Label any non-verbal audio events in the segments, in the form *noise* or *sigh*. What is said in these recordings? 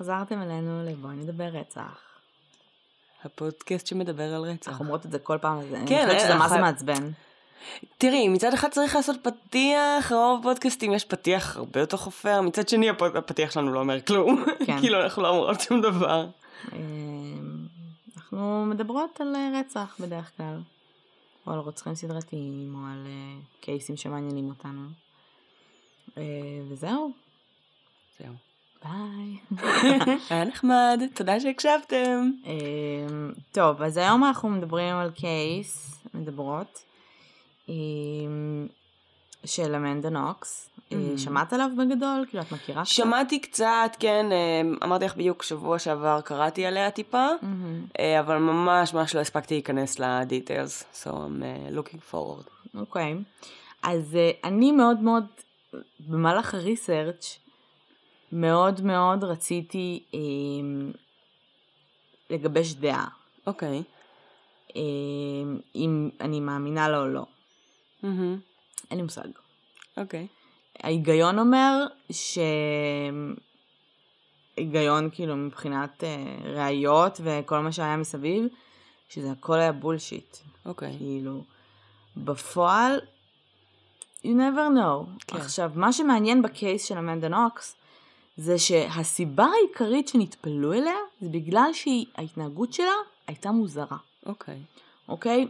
שחזרתם אלינו לבואי נדבר רצח. הפודקאסט שמדבר על רצח. אנחנו אומרות את זה כל פעם, כן, אני חושבת שזה אנחנו- מה זה מעצבן. תראי, מצד אחד צריך לעשות פתיח, רוב הפודקאסטים יש פתיח הרבה יותר חופר, מצד שני הפ- הפתיח שלנו לא אומר כלום. כן. *laughs* כאילו אנחנו לא אומרות שום דבר. אה, אנחנו מדברות על אה, רצח בדרך כלל, או על רוצחים סדרתיים, או על אה, קייסים שמעניינים אותנו. אה, וזהו, זהו. ביי. *laughs* היה נחמד, תודה שהקשבתם. אה, טוב, אז היום אנחנו מדברים על קייס, מדברות, אה, של אמנדה נוקס. אה, Mhm. שמעת עליו בגדול? כאילו, את מכירה? שמעתי קצת, כן, אה, אמרתי לך בדיוק שבוע שעבר קראתי עליה טיפה, מהמם. אה, אבל ממש ממש לא הספקתי להיכנס לדיטיילס, so I'm looking forward. אוקיי. אז אני מאוד מאוד, במהלך הריסרצ' מאוד מאוד רציתי אה, לגבש דעה. אוקיי. אה, אם אני מאמינה לו או לא. מהמם. אין לי מושג. אוקיי. ההיגיון אומר ש... היגיון כאילו מבחינת אה, ראיות וכל מה שהיה מסביב, שזה הכל היה בולשיט. אוקיי. כאילו, בפועל, you never know. כן. עכשיו, מה שמעניין בקייס של אמנדה נוקס, זה שהסיבה העיקרית שנטפלו אליה, זה בגלל שההתנהגות שלה הייתה מוזרה, אוקיי. אוקיי?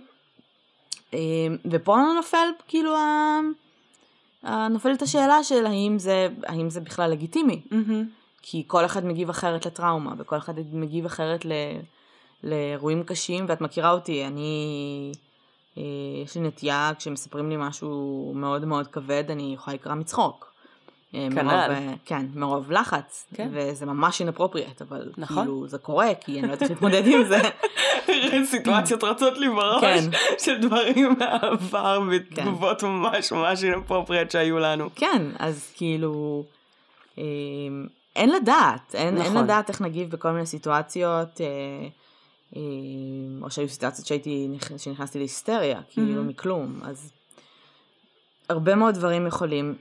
אה, ופה נופל, כאילו, ה... ה- נופלת השאלה של האם זה, האם זה בכלל לגיטימי. מהמם. כי כל אחד מגיב אחרת לטראומה, וכל אחד מגיב אחרת ל... לאירועים קשים, ואת מכירה אותי, אני... אה, יש לי נטייה, כשמספרים לי משהו מאוד מאוד כבד, אני יכולה לקרוא מצחוק. אה, כנ"ל. מרוב, אה, כן, מרוב לחץ. כן. וזה ממש inappropriate, אבל נכון. כאילו זה קורה, כי אני לא יודעת להתמודד עם זה. *laughs* סיטואציות רצות לי בראש, כן. של דברים מהעבר ותגובות ממש ממש אינפרופריאט שהיו לנו. כן, אז כאילו, אה, אין לדעת, אין, אין נכון. לדעת איך נגיב בכל מיני סיטואציות, אה, אה, או שהיו סיטואציות שהייתי, נכ- שנכנסתי להיסטריה, כאילו מהמם. מכלום, אז הרבה מאוד דברים יכולים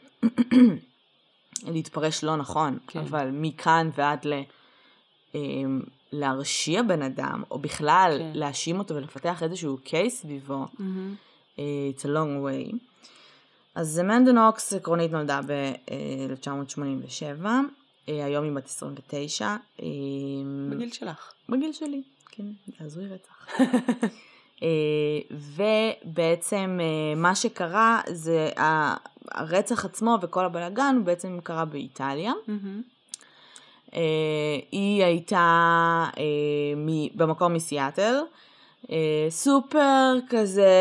להתפרש לא נכון, כן. אבל מכאן ועד ל... אה, להרשיע בן אדם, או בכלל כן. להאשים אותו ולפתח איזשהו קייס סביבו, אה, It's a long way. אז אמנדה נוקס עקרונית נולדה ב-1987, היום היא בת 29, אה, בגיל שלך. בגיל שלי, כן, זה הזוי רצח. *laughs* אה, ובעצם אה, מה שקרה זה הרצח עצמו וכל הבלאגן בעצם קרה באיטליה. אה, היא הייתה אה, במקור מסיאטל, אה, סופר כזה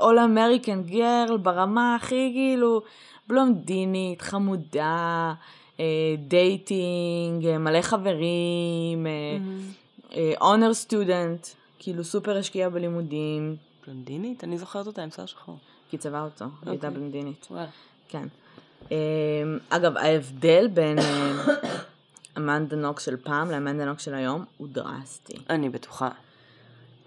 all American girl ברמה הכי כאילו בלונדינית, חמודה, dating, מלא חברים, honor student, כאילו סופר השקיעה בלימודים, בלונדינית? אני זוכרת אותה עם שיער שחור. כי צבעה אותו, היא הייתה אוקיי. בלונדינית. כן. אמ, אגב, ההבדל בין אמ, אמנדה נוקס של פעם לאמנדה נוקס של היום הוא דרסטי. אני בטוחה.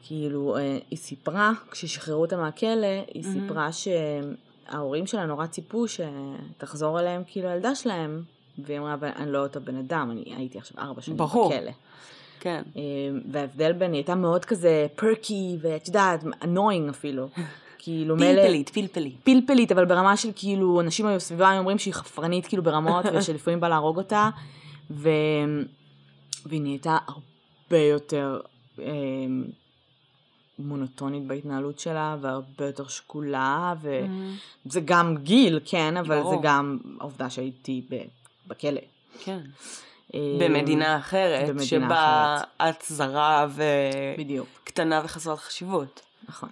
כאילו, אה, היא סיפרה, כששחררו אותה מהכלא, היא מהמם. סיפרה שההורים שלה נורא ציפו שתחזור אליהם כאילו הילדה שלהם, והיא אמרה, "אבל אני לא אותו בן אדם, אני הייתי עכשיו ארבע שנים ברור. בכלא. כן. אמ, וההבדל בין, היא הייתה מאוד כזה פרקי, ואת יודעת, annoying אפילו. *laughs* כאילו, מילא... פלפלית, פלפלית. פלפלית, אבל ברמה של כאילו, אנשים היו סביבה, היו אומרים שהיא חפרנית כאילו ברמות, *laughs* ושלפעמים בא להרוג אותה, ו... והיא נהייתה הרבה יותר אה, מונוטונית בהתנהלות שלה, והרבה יותר שקולה, וזה גם גיל, כן, אבל ברור. זה גם העובדה שהייתי. בכלא. כן. אה, במדינה אחרת, במדינה שבה אחרת. את זרה. וקטנה וחסרת חשיבות. נכון.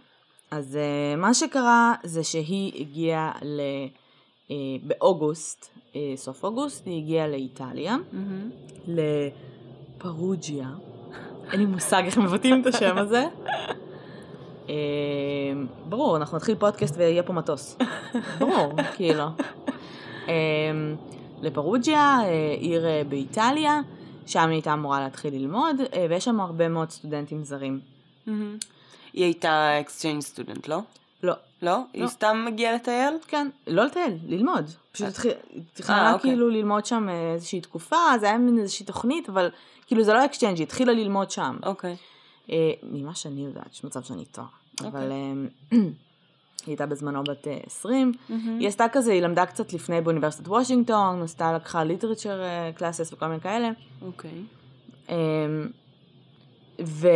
אז uh, מה שקרה זה שהיא הגיעה ל... Uh, באוגוסט, uh, סוף אוגוסט, היא הגיעה לאיטליה, לפרוג'יה. אין לי מושג איך מבטאים את השם הזה. אה, ברור, אנחנו נתחיל פודקאסט ויהיה פה מטוס. ברור, כאילו. אה, לפרוג'יה, אה, עיר אה, באיטליה, שם היא הייתה אמורה להתחיל ללמוד, אה, ויש שם הרבה מאוד סטודנטים זרים. היא הייתה exchange student, לא? לא. לא? היא סתם מגיעה לטייל? כן, לא לטייל, ללמוד. פשוט אה, התחילה כאילו ללמוד שם איזושהי תקופה, זה היה מין איזושהי תוכנית, אבל כאילו זה לא exchange, היא התחילה ללמוד שם. אוקיי. ממה שאני יודעת, יש מצב שאני טועה. אבל *clears throat* היא הייתה בזמנו בת 20. היא עשתה כזה, היא למדה קצת לפני באוניברסיטת וושינגטון, עשתה, לקחה literature classes וכל מיני כאלה. אוקיי. ו...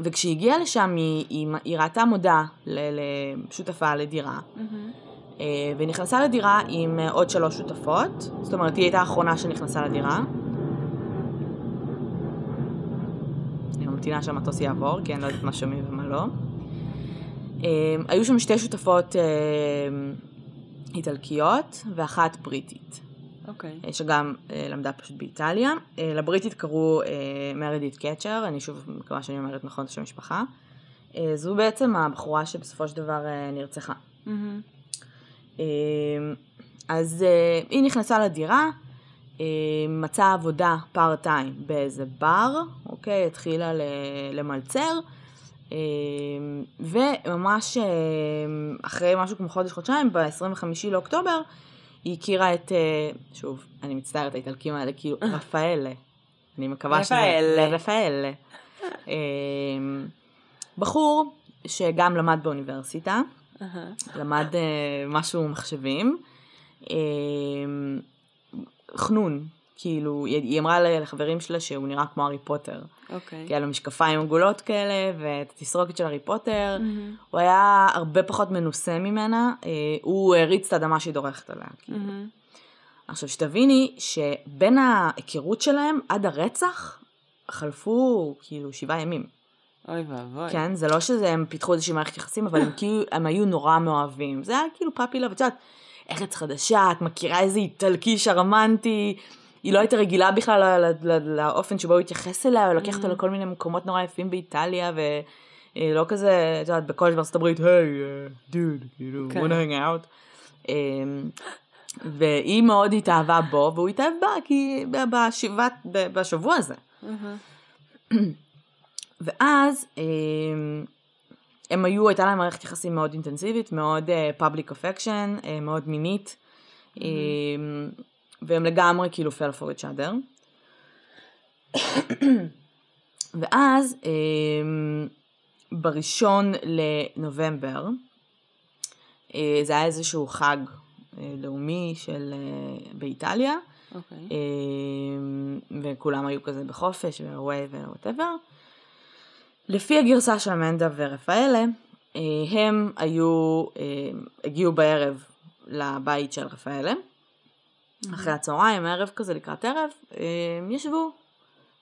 וכשהיא הגיעה לשם היא, היא, היא ראתה מודעה לשותפה לדירה, mm-hmm. והיא נכנסה לדירה עם עוד שלוש שותפות, זאת אומרת היא הייתה האחרונה שנכנסה לדירה. אני ממתינה שהמטוס יעבור, כי אני לא יודעת מה שומעים ומה לא. אה, היו שם שתי שותפות אה, איטלקיות ואחת בריטית. אוקיי. Okay. שגם אה, למדה פשוט באיטליה. אה, לבריטית קראו אה, מרדיט קצ'ר, אני שוב מקווה שאני אומרת נכון את השם המשפחה. אה, זו בעצם הבחורה שבסופו של דבר אה, נרצחה. Mm-hmm. אה, אז אה, היא נכנסה לדירה, אה, מצאה עבודה פארט טיים באיזה בר, אוקיי? התחילה למלצר. אה, וממש אה, אחרי משהו כמו חודש-חודשיים, ב-25 לאוקטובר, היא הכירה את, אה, שוב, אני מצטערת, האיטלקים האלה, כאילו, *laughs* רפאלה. אני מקווה שזה... רפאלה. רפאלה. אה, בחור שגם למד באוניברסיטה, למד אה, משהו מחשבים, חנון, כאילו, היא אמרה לחברים שלה שהוא נראה כמו הארי פוטר. אוקיי. כי היה לו משקפיים עגולות כאלה, ואת התסרוקת של הארי פוטר. Mm-hmm. הוא היה הרבה פחות מנוסה ממנה, אה, הוא הריץ את האדמה שהיא דורכת עליה. כאילו. Mm-hmm. עכשיו, שתביני שבין ההיכרות שלהם עד הרצח, חלפו כאילו שבעה ימים. אוי ואבוי. כן, זה לא שהם פיתחו איזושהי מערכת יחסים, אבל הם *laughs* כאילו, הם היו נורא מאוהבים. זה היה כאילו פאפי לב, את יודעת, ארץ חדשה, את מכירה איזה איטלקי שרמנטי, היא לא הייתה רגילה בכלל לאופן שבו הוא התייחס אליה, הוא לוקח אותה mm-hmm. לכל מיני מקומות נורא יפים באיטליה, ולא כזה, את יודעת, בקולג' בארצות הברית, היי, דוד, כאילו, wanna hang out. אמ, והיא מאוד התאהבה בו, והוא התאהב בה, כי בשבעת, בשבוע הזה. Mm-hmm. ואז אמ, הם היו, הייתה להם מערכת יחסים מאוד אינטנסיבית, מאוד uh, public affection, uh, מאוד מינית. Mm-hmm. והם לגמרי כאילו fell for each other. ואז אמ, בראשון לנובמבר, אה, זה היה איזשהו חג אה, לאומי של, אה, באיטליה, okay. אוקיי. אמ, וכולם היו כזה בחופש or whatever. לפי הגרסה של אמנדה ורפאלה, הם היו, הגיעו בערב לבית של רפאלה, אחרי הצהריים, ערב כזה, לקראת ערב, הם ישבו,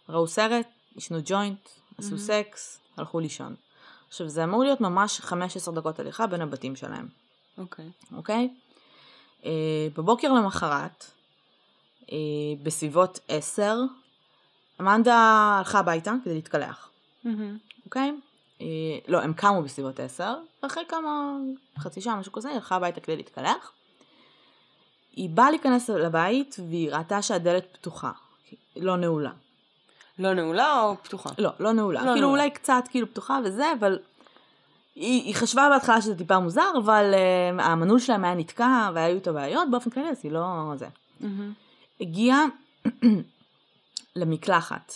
ראו סרט, עישנו ג'וינט, עשו סקס, הלכו לישון. עכשיו, זה אמור להיות ממש 15 דקות הליכה בין הבתים שלהם. אוקיי. Okay. אוקיי? Okay? Uh, בבוקר למחרת, uh, בסביבות 10, אמנדה הלכה הביתה כדי להתקלח. אוקיי? Mm-hmm. Okay? Uh, לא, הם קמו בסביבות 10, ואחרי כמה, חצי שעה, משהו כזה, היא הלכה הביתה כדי להתקלח. היא באה להיכנס לבית והיא ראתה שהדלת פתוחה, לא נעולה. לא נעולה או פתוחה? לא, לא נעולה. לא כאילו נעולה. אולי קצת כאילו פתוחה וזה, אבל היא, היא חשבה בהתחלה שזה טיפה מוזר, אבל uh, המנעול שלהם היה נתקע והיו איתו בעיות, באופן כללי אז היא לא זה. Mm-hmm. הגיעה *clears throat* למקלחת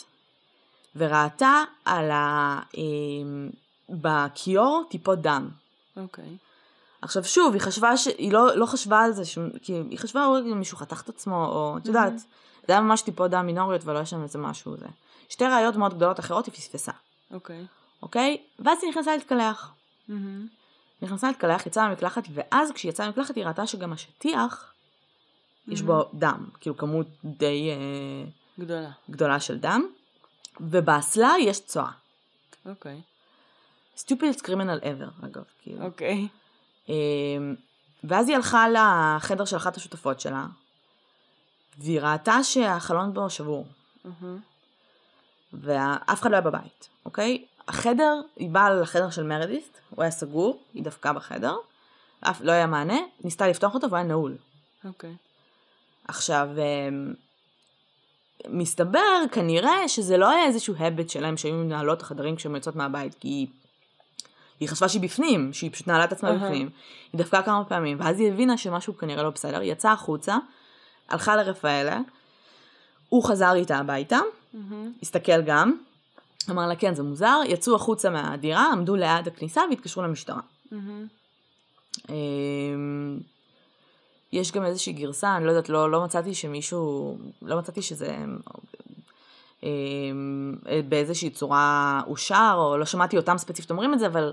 וראתה על ה... אה, בכיור טיפות דם. אוקיי. Okay. עכשיו שוב, היא חשבה ש... היא לא, לא חשבה על זה, ש... כי היא חשבה אולי מישהו חתך את עצמו, או את יודעת, mm-hmm. זה היה ממש טיפות דם מינוריות ולא היה שם איזה משהו זה. שתי ראיות מאוד גדולות אחרות היא פספסה. אוקיי. Okay. אוקיי? Okay? ואז היא נכנסה להתקלח. Mm-hmm. נכנסה להתקלח, יצאה מהמקלחת, ואז כשהיא יצאה מהמקלחת היא ראתה שגם השטיח, mm-hmm. יש בו דם, כאילו כמות די... אה, גדולה. גדולה של דם, ובאסלה יש צואה. אוקיי. stupidest criminal ever, אגב, כאילו. אוקיי. Okay. אמ, ואז היא הלכה לחדר של אחת השותפות שלה, והיא ראתה שהחלון בו שבור. Mm-hmm. ואף אחד לא היה בבית, אוקיי? החדר, היא באה לחדר של מרדיסט, הוא היה סגור, היא דפקה בחדר, אף לא היה מענה, ניסתה לפתוח אותו והוא היה נעול. אוקיי. עכשיו, אמ, מסתבר כנראה שזה לא היה איזשהו הבט שלהם שהיו מנהלות החדרים כשהן יוצאות מהבית, כי היא חשבה שהיא בפנים, שהיא פשוט נעלה את עצמה אהה. בפנים. היא דפקה כמה פעמים, ואז היא הבינה שמשהו כנראה לא בסדר, היא יצאה החוצה, הלכה לרפאלה, הוא חזר איתה הביתה, הסתכל גם, אמר לה כן זה מוזר, יצאו החוצה מהדירה, עמדו ליד הכניסה והתקשרו למשטרה. אמ, יש גם איזושהי גרסה, אני לא יודעת, לא, לא מצאתי שמישהו, לא מצאתי שזה אמ, באיזושהי צורה אושר, או לא שמעתי אותם ספציפית אומרים את זה, אבל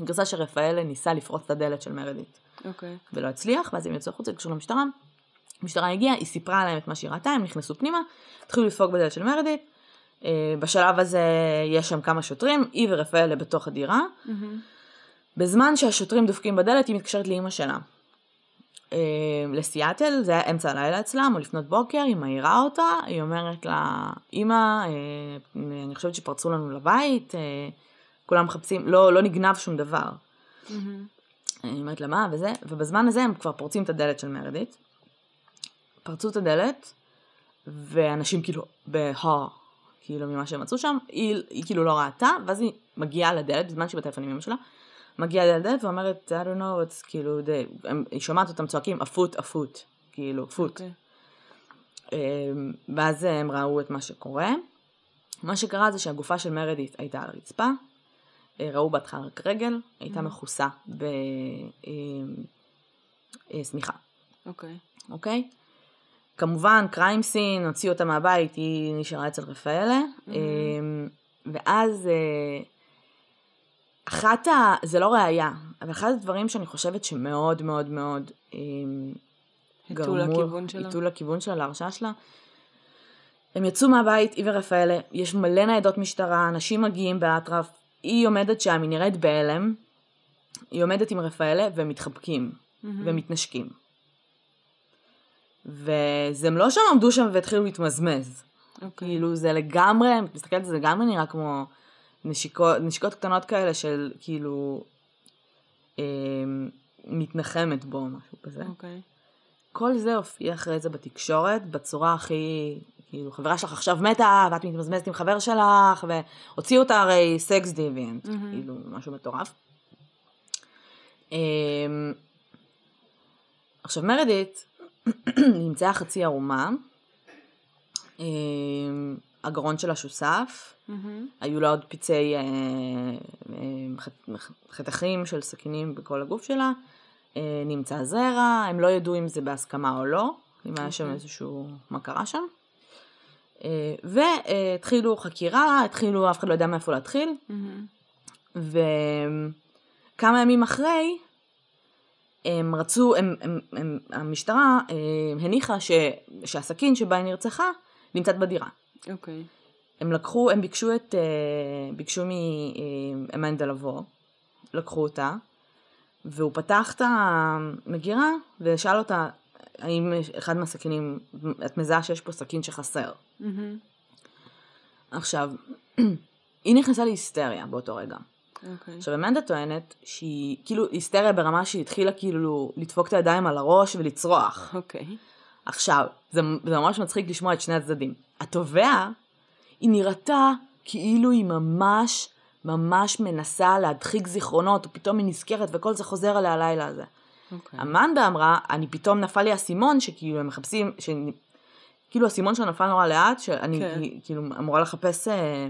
גרסה שרפאל ניסה לפרוץ את הדלת של מרדית, אוקיי. ולא הצליח, ואז הם יצאו החוצה, התקשרו למשטרה. המשטרה הגיעה, היא סיפרה להם את מה שהיא ראתה, הם נכנסו פנימה, התחילו לדפוק בדלת של מרדית. אה, בשלב הזה יש שם כמה שוטרים, היא ורפאל בתוך הדירה. בזמן שהשוטרים דופקים בדלת, היא מתקשרת לאימא שלה. אה, לסיאטל, זה היה אמצע הלילה אצלם, או לפנות בוקר, היא מעירה אותה, היא אומרת לה, אימא, אה, אני חושבת שפרצו לנו לבית, כולם מחפשים, לא, לא נגנב שום דבר. אני אומרת לה מה וזה, ובזמן הזה הם כבר פורצים את הדלת של מרדית. פרצו את הדלת, ואנשים כאילו בהר, כאילו ממה שהם מצאו שם, היא, היא כאילו לא ראתה, ואז היא מגיעה לדלת, בזמן שהיא בטלפון עם אמא שלה, מגיעה לדלת ואומרת, I don't know, it's כאילו, they, הם, היא שומעת אותם צועקים, עפות, עפות, כאילו, פוט. אוקיי. אמ, ואז הם ראו את מה שקורה. מה שקרה זה שהגופה של מרדית הייתה על הרצפה, ראו בהתחלה רק רגל, הייתה מכוסה בשמיכה, אוקיי. אוקיי? כמובן, קריים סין, הוציאו אותה מהבית, היא נשארה אצל רפאלה, אמ, ואז אה, אחת ה... זה לא ראייה, אבל אחד הדברים שאני חושבת שמאוד מאוד מאוד אמ, הטו לכיוון שלה. הטו לכיוון שלה, להרשעה שלה. הם יצאו מהבית, היא ורפאלה, יש מלא ניידות משטרה, אנשים מגיעים באטרף, היא עומדת שם, היא נראית בהלם, היא עומדת עם רפאלה והם מתחבקים, ומתנשקים. וזה הם לא שם עמדו שם והתחילו להתמזמז. אוקיי. כאילו זה לגמרי, את מסתכלת על זה, זה לגמרי נראה כמו נשיקות, נשיקות קטנות כאלה של כאילו אה, מתנחמת בו, משהו כזה. אוקיי. כל זה הופיע אחרי זה בתקשורת בצורה הכי, כאילו, חברה שלך עכשיו מתה, ואת מתמזמזת עם חבר שלך, והוציאו אותה הרי סקס דיביאנט, מהמם. כאילו, משהו מטורף. אמ, עכשיו מרדית נמצאה חצי ערומה, אמ, הגרון שלה שוסף. היו לה עוד פצעי אה, אה, חתכים של סכינים בכל הגוף שלה, אה, נמצא זרע, הם לא ידעו אם זה בהסכמה או לא, אם היה שם אוקיי. איזשהו, מה קרה שם. אה, והתחילו חקירה, התחילו, אף אחד לא יודע מאיפה להתחיל. וכמה ימים אחרי, הם רצו, הם, הם, הם, המשטרה אה, הניחה ש, שהסכין שבה היא נרצחה נמצאת בדירה. אוקיי. הם לקחו, הם ביקשו את, אה, ביקשו מאמנדה לבוא, לקחו אותה, והוא פתח את המגירה ושאל אותה, האם אחד מהסכינים, את מזהה שיש פה סכין שחסר. מהמם. עכשיו, *clears throat* היא נכנסה להיסטריה באותו רגע. אוקיי. עכשיו, אמנדה טוענת שהיא, כאילו, היסטריה ברמה שהיא התחילה כאילו לדפוק את הידיים על הראש ולצרוח. אוקיי. עכשיו, זה, זה ממש מצחיק לשמוע את שני הצדדים. התובע, היא נראתה כאילו היא ממש ממש מנסה להדחיק זיכרונות, ופתאום היא נזכרת וכל זה חוזר עליה הלילה הזה. אוקיי. אמנדה אמרה, אני פתאום נפל לי האסימון, שכאילו הם מחפשים, ש... כאילו האסימון שלה נפל נורא לאט, שאני כן. כאילו אמורה לחפש אה,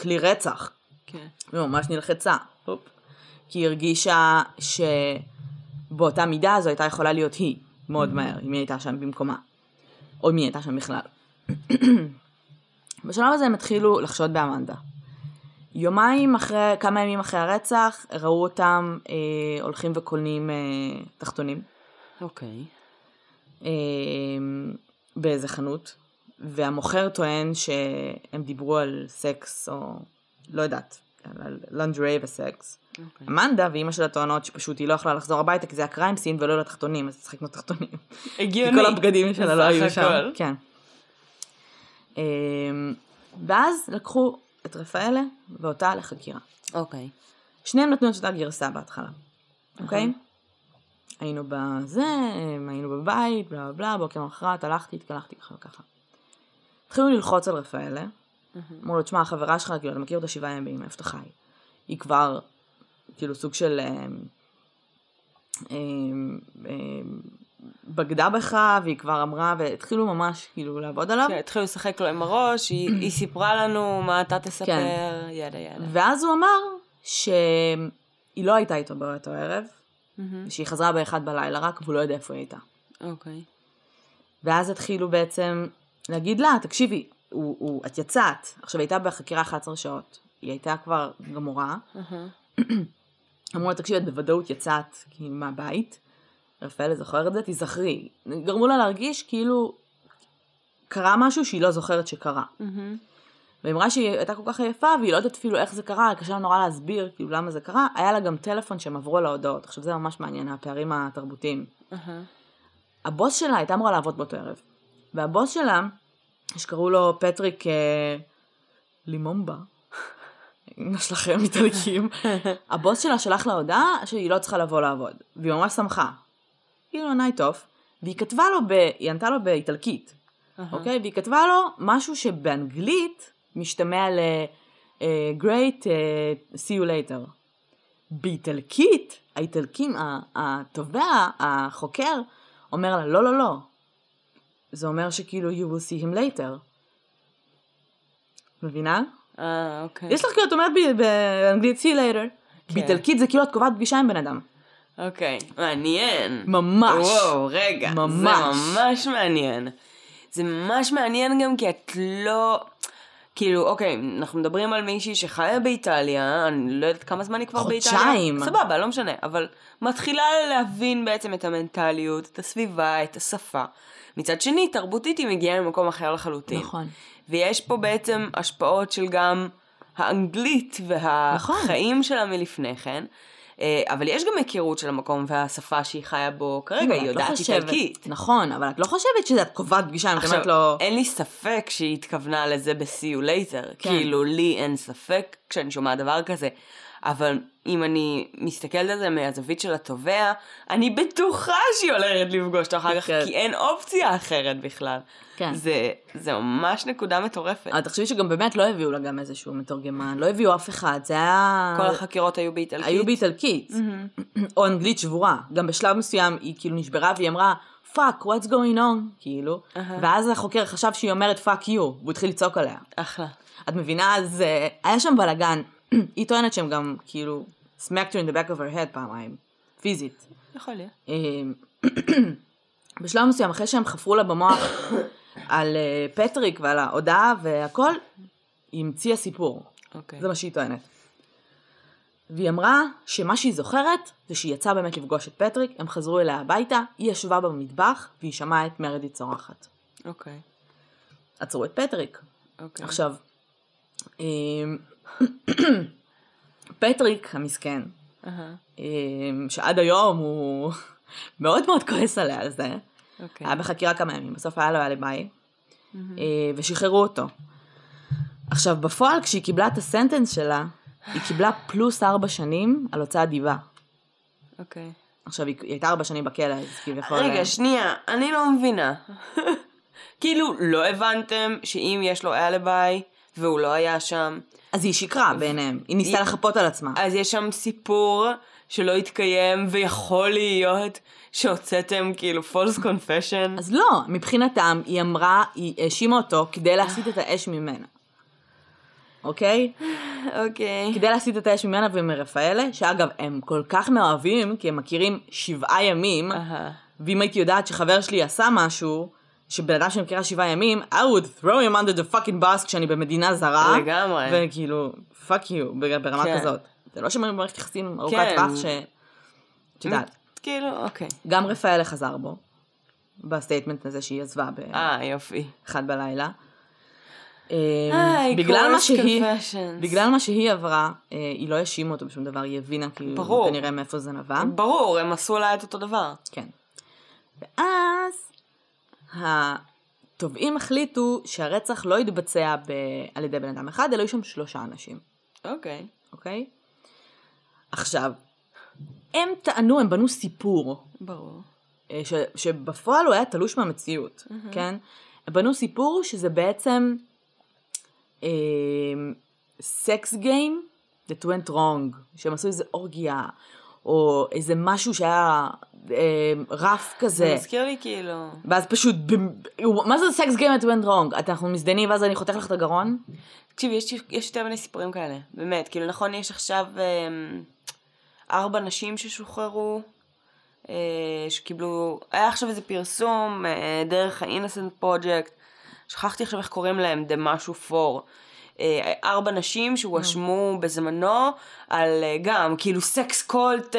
כלי רצח. כן. היא ממש נלחצה. הופ. כי היא הרגישה שבאותה מידה זו הייתה יכולה להיות היא, מאוד מהר, אם היא הייתה שם במקומה. או אם היא הייתה שם בכלל. *clears throat* בשלב הזה הם התחילו לחשוד באמנדה. יומיים אחרי, כמה ימים אחרי הרצח, ראו אותם אה, הולכים וקונים אה, תחתונים אוקיי. אה, באיזה חנות, והמוכר טוען שהם דיברו על סקס, או לא יודעת, על לנג'רי וסקס. אוקיי. אמנדה ואימא שלה טוענות שפשוט היא לא יכלה לחזור הביתה כי זה היה קריים סין ולא לתחתונים, אז צריכה לקנות תחתונים. כי הגיוני. כל הבגדים שלה לא היו שם. כן. אמ, ואז לקחו את רפאלה ואותה לחקירה. אוקיי. שניהם נתנו את אותה גרסה בהתחלה, אוקיי? היינו בזה, היינו בבית, בלה בלה בלה, בוקר למחרת הלכתי, התקלחתי ככה וככה. התחילו ללחוץ על רפאלה, אמרו לו, תשמע, החברה שלך, כאילו, אתה מכיר אותה שבעה ימים, איפה אתה חי? היא כבר כאילו סוג של אה, אה, אה, בגדה בך, והיא כבר אמרה, והתחילו ממש כאילו לעבוד עליו. כן, התחילו לשחק לו עם הראש, היא, *clears throat* היא סיפרה לנו מה אתה תספר, כן. ידה ידה. ואז הוא אמר שהיא לא הייתה איתו באותו ערב, mm-hmm. שהיא חזרה באחד בלילה רק, והוא לא יודע איפה היא הייתה. אוקיי. ואז התחילו בעצם להגיד לה, תקשיבי, הוא, הוא, את יצאת, עכשיו הייתה בחקירה 11 שעות, היא הייתה כבר גמורה, mm-hmm. *clears throat* אמרו לה, תקשיבי, את בוודאות יצאת מהבית, רפאלה זוכרת את זה, תיזכרי. גרמו לה להרגיש כאילו קרה משהו שהיא לא זוכרת שקרה. Mm-hmm. והיא אמרה שהיא הייתה כל כך עייפה, והיא לא יודעת אפילו איך זה קרה, קשה לה נורא להסביר כאילו למה זה קרה. היה לה גם טלפון שהם עברו להודעות. עכשיו זה ממש מעניין, הפערים התרבותיים. Mm-hmm. הבוס שלה הייתה אמורה לעבוד באותו ערב. והבוס שלה, שקראו לו פטריק אה, לומומבה, אמא שלכם איטלקים, *laughs* הבוס שלה שלח לה הודעה שהיא לא צריכה לבוא לעבוד. והיא ממש שמחה. כאילו night off, והיא כתבה לו, ב... היא ענתה לו באיטלקית, אוקיי? Uh-huh. והיא כתבה לו משהו שבאנגלית משתמע ל... Uh, great, uh, see you later. באיטלקית, האיטלקים, התובע, החוקר, אומר לה, לא, לא, לא. זה אומר שכאילו, you will see him later. מבינה? אה, אוקיי. יש לך כאילו, את אומרת באנגלית see you later. כן. באיטלקית זה כאילו את קובעת פגישה עם בן אדם. אוקיי, מעניין. ממש. וואו, רגע. ממש. זה ממש מעניין. זה ממש מעניין גם כי את לא... כאילו, אוקיי, אנחנו מדברים על מישהי שחיה באיטליה, אני לא יודעת כמה זמן היא כבר באיטליה. חודשיים. סבבה, לא משנה, אבל מתחילה להבין בעצם את המנטליות, את הסביבה, את השפה. מצד שני, תרבותית היא מגיעה ממקום אחר לחלוטין. נכון. ויש פה בעצם השפעות של גם האנגלית והחיים נכון. שלה מלפני כן. אה, אבל יש גם היכרות של המקום והשפה שהיא חיה בו כרגע, היא לא יודעת לא איטלקית. נכון, אבל את לא חושבת שאת קובעת פגישה, את אומרת לו... אין לי ספק שהיא התכוונה לזה ב-see you later. כן. כאילו, לי אין ספק כשאני שומעת דבר כזה. אבל אם אני מסתכלת על זה מהזווית של התובע, אני בטוחה שהיא הולכת לפגוש אותו אחר כך, כן. כי אין אופציה אחרת בכלל. כן. זה, זה ממש נקודה מטורפת. אבל תחשבי שגם באמת לא הביאו לה גם איזשהו מתורגמן, לא הביאו אף אחד, זה היה... כל החקירות היו באיטלקית? היו באיטלקית, mm-hmm. *clears throat* או אנגלית שבורה. גם בשלב מסוים היא כאילו נשברה והיא אמרה, fuck, what's going on, כאילו, uh-huh. ואז החוקר חשב שהיא אומרת fuck you, והוא התחיל לצעוק עליה. אחלה. את מבינה? אז אה, היה שם בלאגן. *clears throat* היא טוענת שהם גם, כאילו, smacked her in the back of her head פעמיים, פיזית. יכול להיות. אמ, *clears throat* בשלב מסוים, אחרי שהם חפרו לה במוח *coughs* על אה, פטריק ועל ההודעה והכל, היא המציאה סיפור. אוקיי. זה מה שהיא טוענת. והיא אמרה שמה שהיא זוכרת זה שהיא יצאה באמת לפגוש את פטריק, הם חזרו אליה הביתה, היא ישבה במטבח והיא שמעה את מרדית' צורחת. אוקיי. עצרו את פטריק. אוקיי. עכשיו, אמ, פטריק המסכן, uh-huh. שעד היום הוא *laughs* מאוד מאוד כועס עליה על זה, okay. אוקיי. היה בחקירה כמה ימים, בסוף היה לו אליבי, uh-huh. ושחררו אותו. עכשיו, בפועל, כשהיא קיבלה את הסנטנס שלה, היא קיבלה פלוס ארבע שנים על הוצאת דיבה. אוקיי. Okay. עכשיו, היא, היא הייתה ארבע שנים בכלא, אז כביכול... רגע, שנייה, אני לא מבינה. *laughs* כאילו, לא הבנתם שאם יש לו אלביי והוא לא היה שם, אז היא שיקרה בעיניהם, היא ניסתה לחפות על עצמה. אז יש שם סיפור שלא התקיים, ויכול להיות שהוצאתם כאילו false confession. אז לא, מבחינתם היא אמרה, היא האשימה אותו כדי להסיט את האש ממנה. אוקיי? אוקיי. כדי להסיט את האש ממנה ומרפאלה, שאגב, הם כל כך מאוהבים, כי הם מכירים שבעה ימים, ואם הייתי יודעת שחבר שלי עשה משהו, שבן אדם שאני מכירה שבעה ימים, I would throw him under the fucking bus כשאני במדינה זרה. לגמרי. וכאילו, fuck you, ברמה כן. כזאת. זה לא שהם במערכת יחסים ארוכת כן. טווח ש... את יודעת. כאילו, אוקיי. גם רפאלה חזר בו, ב statement הזה שהיא עזבה ב... אה, יופי. אחד בלילה. בגלל מה שהיא, בגלל מה שהיא עברה, אה, היא לא האשימה אותו בשום דבר, היא הבינה כאילו. כנראה מאיפה זה נבע. ברור, הם עשו לה את אותו דבר. כן. ואז התובעים החליטו שהרצח לא התבצע ב... על ידי בן אדם אחד, אלא היו שם שלושה אנשים. אוקיי. Okay. אוקיי? Okay? עכשיו, הם טענו, הם בנו סיפור. ברור. אה, ש, שבפועל הוא היה תלוש מהמציאות, mm-hmm. כן? הם בנו סיפור שזה בעצם אה, סקס גיים that went wrong, שהם עשו איזה אורגיה, או איזה משהו שהיה אה, רף כזה. זה מזכיר לי כאילו... ואז פשוט, מה זה סקס that went wrong? אנחנו מזדיינים ואז אני חותך לך את הגרון? תקשיבי, יש, יש יותר מיני סיפורים כאלה, באמת. כאילו, נכון, יש עכשיו אה, ארבע נשים ששוחררו, אה, שקיבלו, היה עכשיו איזה פרסום אה, דרך ה-Innocent Project, שכחתי עכשיו איך קוראים להם, The משהו for. אה, ארבע נשים שהואשמו mm. בזמנו על אה, גם כאילו סקס קולט,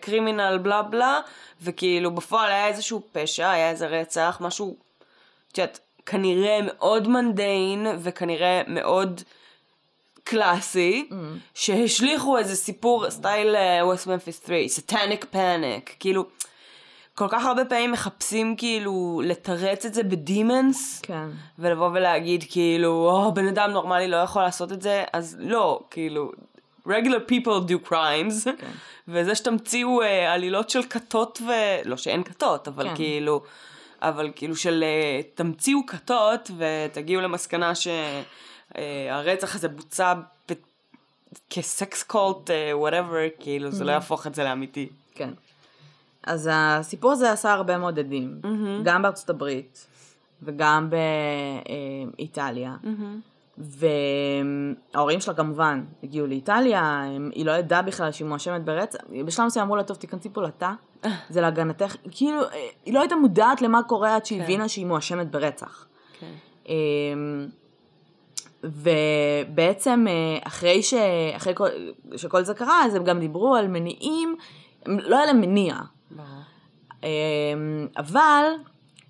criminal בלה בלה, וכאילו בפועל היה איזשהו פשע, היה איזה רצח, משהו, את יודעת, כנראה מאוד mundane וכנראה מאוד קלאסי, mm. שהשליכו איזה סיפור style West Memphis 3, satanic panic, כאילו כל כך הרבה פעמים מחפשים כאילו לתרץ את זה ב demons, כן. ולבוא ולהגיד כאילו, או, בן אדם נורמלי לא יכול לעשות את זה, אז לא, כאילו, regular people do crimes, כן. וזה שתמציאו uh, עלילות של כתות ו... לא שאין כתות, אבל כן. כאילו, אבל כאילו של uh, תמציאו כתות ותגיעו למסקנה שהרצח uh, הזה בוצע. כ sex cult, whatever, כאילו, mm-hmm. זה לא mm-hmm. יהפוך את זה לאמיתי. כן. אז הסיפור הזה עשה הרבה מאוד הדים, mm-hmm. גם בארצות הברית וגם באיטליה. Mm-hmm. וההורים שלה כמובן הגיעו לאיטליה, היא לא ידעה בכלל שהיא מואשמת ברצח, בשלב מסוים אמרו לה, טוב, תיכנסי פה לתא, *laughs* זה להגנתך, כאילו, היא לא הייתה מודעת למה קורה עד שהיא כן. הבינה שהיא מואשמת ברצח. כן. אמ, ובעצם אחרי, ש... אחרי כל... שכל זה קרה, אז הם גם דיברו על מניעים, לא היה להם מניע, אבל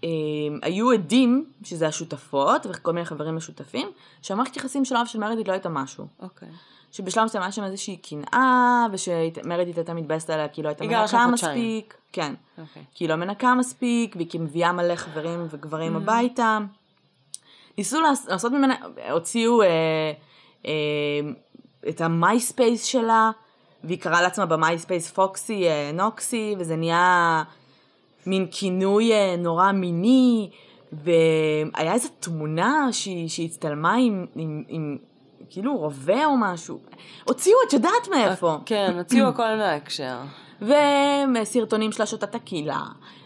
אמ, היו עדים, שזה השותפות, וכל מיני חברים משותפים, שהמערכת יחסים שלה ושל מרדיט לא הייתה משהו. אוקיי. שבשלב מסוים היה שם איזושהי קנאה, ושמרדיט הייתה מתבאסת עליה כי לא הייתה מנקה מספיק. כן. אוקיי. כי היא לא מנקה מספיק, והיא כאילו מביאה מלא חברים וגברים mm. הביתה. ניסו לעשות ממנה, הוציאו אה, אה, את ה MySpace שלה. והיא קראה לעצמה ב MySpace Foxy אה, נוקסי, וזה נהיה מין כינוי אה, נורא מיני, והיה איזו תמונה שהיא, הצטלמה עם, עם, עם כאילו רובה או משהו. הוציאו, את יודעת מאיפה. כן, הוציאו הכל מההקשר. וסרטונים שלה שותה טקילה,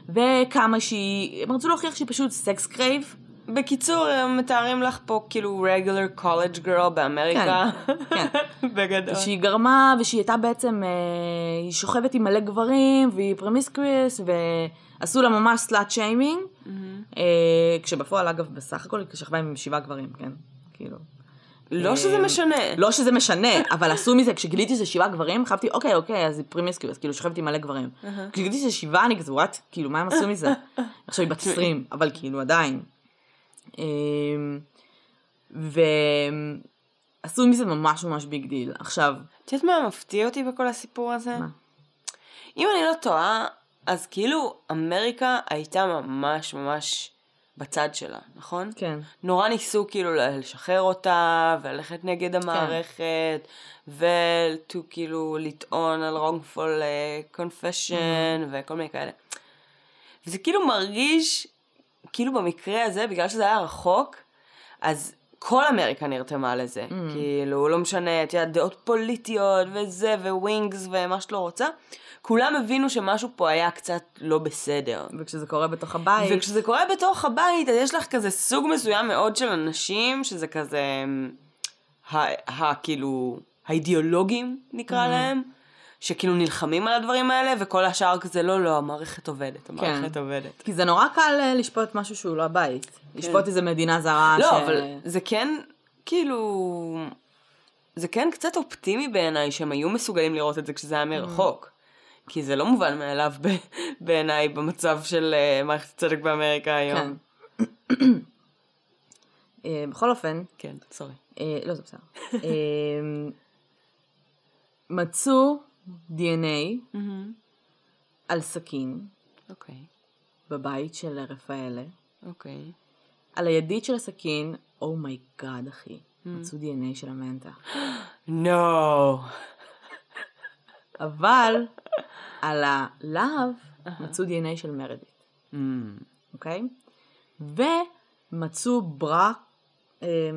וכמה שהיא, הם רצו להוכיח שהיא פשוט סקס קרייב. בקיצור, הם מתארים לך פה כאילו regular college girl באמריקה. כן, *laughs* כן. בגדול. שהיא גרמה, ושהיא הייתה בעצם, אה, היא שוכבת עם מלא גברים, והיא promiscuous, ועשו לה ממש slut shaming. Mm-hmm. אה, כשבפועל, אגב, בסך הכל היא שכבה עם שבעה גברים, כן? כאילו. לא אה, שזה משנה. לא שזה משנה, אבל עשו מזה, כשגיליתי שזה שבעה גברים, חשבתי, אוקיי, אוקיי, אז היא promiscuous, כאילו שוכבת עם מלא גברים. כשגיליתי שזה שבעה, אני כזה, what, כאילו, מה הם עשו מזה? *laughs* עכשיו היא בת 20, אבל כאילו, עדיין. אמ, ועשו מזה ממש ממש big deal. עכשיו... את יודעת מה מפתיע אותי בכל הסיפור הזה? מה? אם אני לא טועה, אז כאילו אמריקה הייתה ממש ממש בצד שלה, נכון? כן. נורא ניסו כאילו לשחרר אותה, וללכת נגד כן. המערכת, כן. ו-to כאילו לטעון על wrongful uh, confession, mm-hmm. וכל מיני כאלה. וזה כאילו מרגיש כאילו במקרה הזה, בגלל שזה היה רחוק, אז כל אמריקה נרתמה לזה. Mm. כאילו, לא משנה, את יודעת, דעות פוליטיות וזה, וווינגס ומה שאת לא רוצה. כולם הבינו שמשהו פה היה קצת לא בסדר. וכשזה קורה בתוך הבית. וכשזה קורה בתוך הבית, אז יש לך כזה סוג מסוים מאוד של אנשים, שזה כזה, ה, ה, כאילו, האידיאולוגים נקרא mm. להם. שכאילו נלחמים על הדברים האלה, וכל השאר כזה, לא, לא, המערכת עובדת, המערכת כן. עובדת. כי זה נורא קל אה, לשפוט משהו שהוא לא הבית. כן. לשפוט איזה מדינה זרה לא, ש... לא, אבל זה כן, כאילו... זה כן קצת אופטימי בעיניי שהם היו מסוגלים לראות את זה כשזה היה מרחוק. Mm. כי זה לא מובן מאליו בעיניי במצב של uh, מערכת הצדק באמריקה היום. כן. uh, בכל אופן. כן, סורי. לא, זה בסדר. מצאו DNA mm-hmm. על סכין. אוקיי. Okay. בבית של רפאלה. אוקיי. Okay. על הידית של הסכין, oh my god oh אחי, mm. מצאו DNA של אמנדה. *gasps* נו. אבל על הלהב מצאו DNA של מרדיט. Mm. אוקיי? ומצאו ברק, אה,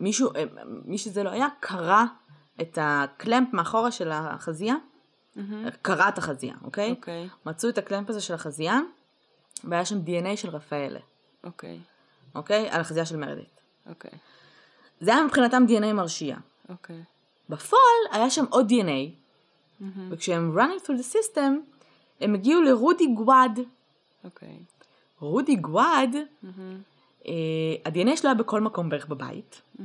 מישהו, אה, מי שזה לא היה, קרא את הקלמפ מאחורה של החזייה, קרעת החזייה, אוקיי? אוקיי. מצאו את הקלמפ הזה של החזייה, והיה שם DNA של רפאלה, אוקיי. אוקיי? על החזייה של מרדית. אוקיי. זה היה מבחינתם DNA מרשיע. אוקיי. בפועל היה שם עוד DNA, וכשהם running through the system, הם הגיעו לרודי גוואד. אוקיי. רודי גוואד, אה, ה-DNA שלו היה בכל מקום בערך בבית, אה,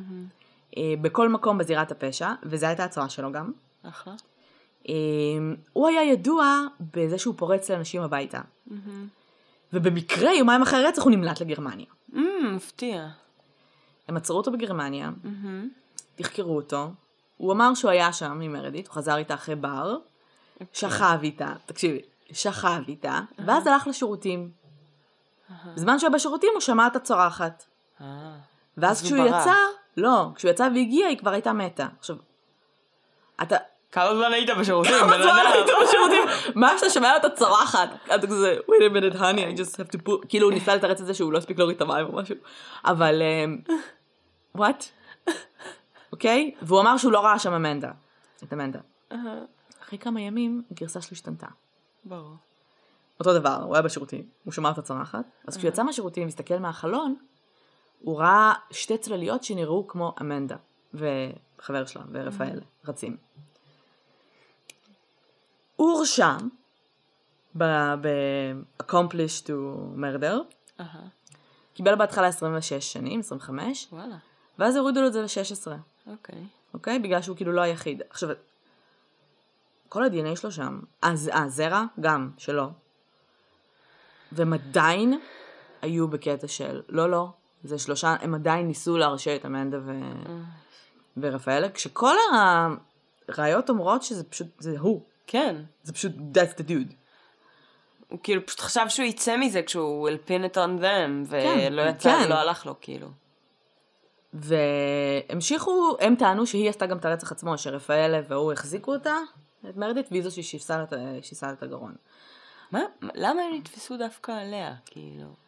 בכל מקום בזירת הפשע, וזו הייתה הצורה שלו גם. אחלה. אה, הוא היה ידוע בזה שהוא פורץ לאנשים הביתה. ובמקרה, יומיים אחרי הרצח הוא נמלט לגרמניה. מפתיע. הם עצרו אותו בגרמניה, תחקרו אותו, הוא אמר שהוא היה שם עם מרדית, הוא חזר איתה אחרי בר, שכב איתה, תקשיבי, שכב איתה, ואז הלך לשירותים. בזמן שהוא היה בשירותים הוא שמע את הצורחת. אה. ואז אז הוא כשהוא. יצא, לא, כשהוא יצא והגיע היא כבר הייתה מתה. עכשיו, אתה, כמה זמן היית בשירותים, כמה זמן? היית בשירותים? מה שאתה שומע אותה צורחת? אתה כזה, wait a minute honey, I just have to put, כאילו הוא ניסה לתרץ את זה שהוא לא הספיק להוריד את המים או משהו. אבל, אמ, what? אוקיי? והוא אמר שהוא לא ראה שם אמנדה. את אמנדה. אחרי כמה ימים הגרסה שלו השתנתה. ברור. אותו דבר, הוא היה בשירותים, הוא שמע את הצרחת, אז כשהוא יצא מהשירותים והסתכל מהחלון, הוא ראה שתי צלליות שנראו כמו אמנדה וחבר שלה ורפאל רצים. הוא הורשע ב-accomplish to murder, אהה. קיבל בהתחלה 26 שנים, 25, וואלה. ואז הורידו לו את זה ל-16, אוקיי. אוקיי? בגלל שהוא כאילו לא היחיד. עכשיו, כל ה-DNA שלו שם, הז- הזרע גם שלו, והם עדיין היו בקטע של, לא, לא, זה שלושה, הם עדיין ניסו להרשיע את אמנדה ו... ורפאלה, כשכל הראיות אומרות שזה פשוט, זה הוא, כן. זה פשוט, that's the dude. הוא כאילו פשוט חשב שהוא יצא מזה כשהוא הלפין את on them, כן, ולא יצא, כן. לא הלך לו כאילו. והמשיכו, הם טענו שהיא עשתה גם את הרצח עצמו, שרפאלה והוא החזיקו אותה, את מרדית, והיא זו ששיסה לה את ה- שיסה לה את הגרון. מה? למה הם נתפסו דווקא עליה? כאילו.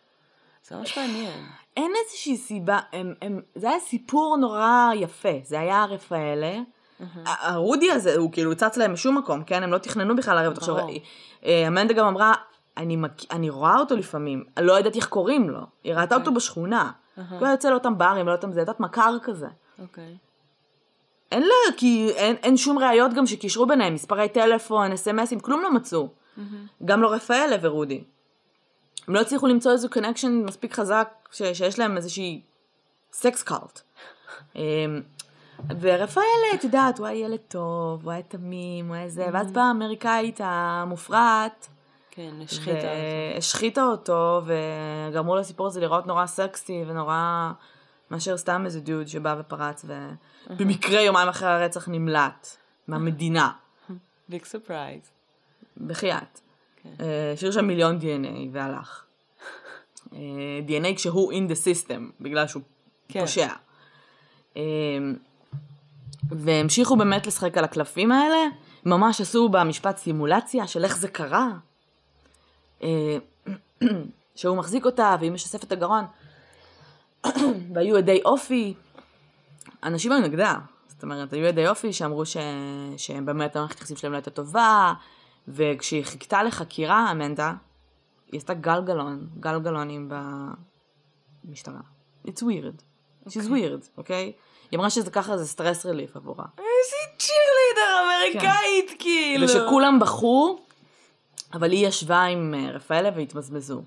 זה ממש מעניין. אין איזושהי סיבה, הם, הם, זה היה סיפור נורא יפה, זה היה רפאלה. הרודי הזה, הוא כאילו צץ להם משום מקום, כן? הם לא תכננו בכלל לערב אותו. עכשיו. אה, אמנדה גם אמרה, אני, מק... אני רואה אותו לפעמים, אני לא יודעת איך קוראים לו. היא ראתה אותו בשכונה. הוא היה יוצא לאותם ברים, לאותם זה, יודעת, מכר כזה. אוקיי. אין לה, כי אין, אין שום ראיות גם שקישרו ביניהם, מספרי טלפון, אס.אם.אסים, כלום לא מצאו. גם לא רפאלה ורודי. הם לא הצליחו למצוא איזה connection מספיק חזק ש, שיש להם איזושהי sex cult. ורפאלה, את יודעת, הוא היה ילד טוב, הוא היה תמים, הוא היה זה, ואז באה האמריקאית המופרעת, כן, השחיתה אותו. והשחיתה אותו, וגרמו לסיפור הזה להיראות נורא סקסי ונורא מאשר סתם איזה דוד שבא ופרץ, ובמקרה יומיים אחרי הרצח נמלט מהמדינה, *laughs* big surprise. בחייאת. כן. אה, השאיר שם מיליון DNA והלך. אה, DNA כשהוא in the system, בגלל שהוא כן. פושע. אה, והמשיכו באמת לשחק על הקלפים האלה, ממש עשו במשפט סימולציה של איך זה קרה. *clears throat* שהוא מחזיק אותה והיא משספת את הגרון. *clears throat* והיו עדי אופי. אנשים היו נגדה. זאת אומרת, היו עדי אופי שאמרו ש... שהם באמת המערכת היחסים שלהם לא הייתה טובה, וכשהיא חיכתה לחקירה, אמנדה, היא עשתה גלגלון, גלגלונים במשטרה. It's weird. She's weird, אוקיי? היא אמרה שזה ככה, זה סטרס רליף עבורה. איזה צ'ירלידר אמריקאית, כאילו. ושכולם בכו, אבל היא ישבה עם אה, רפאלה והתמזמזו.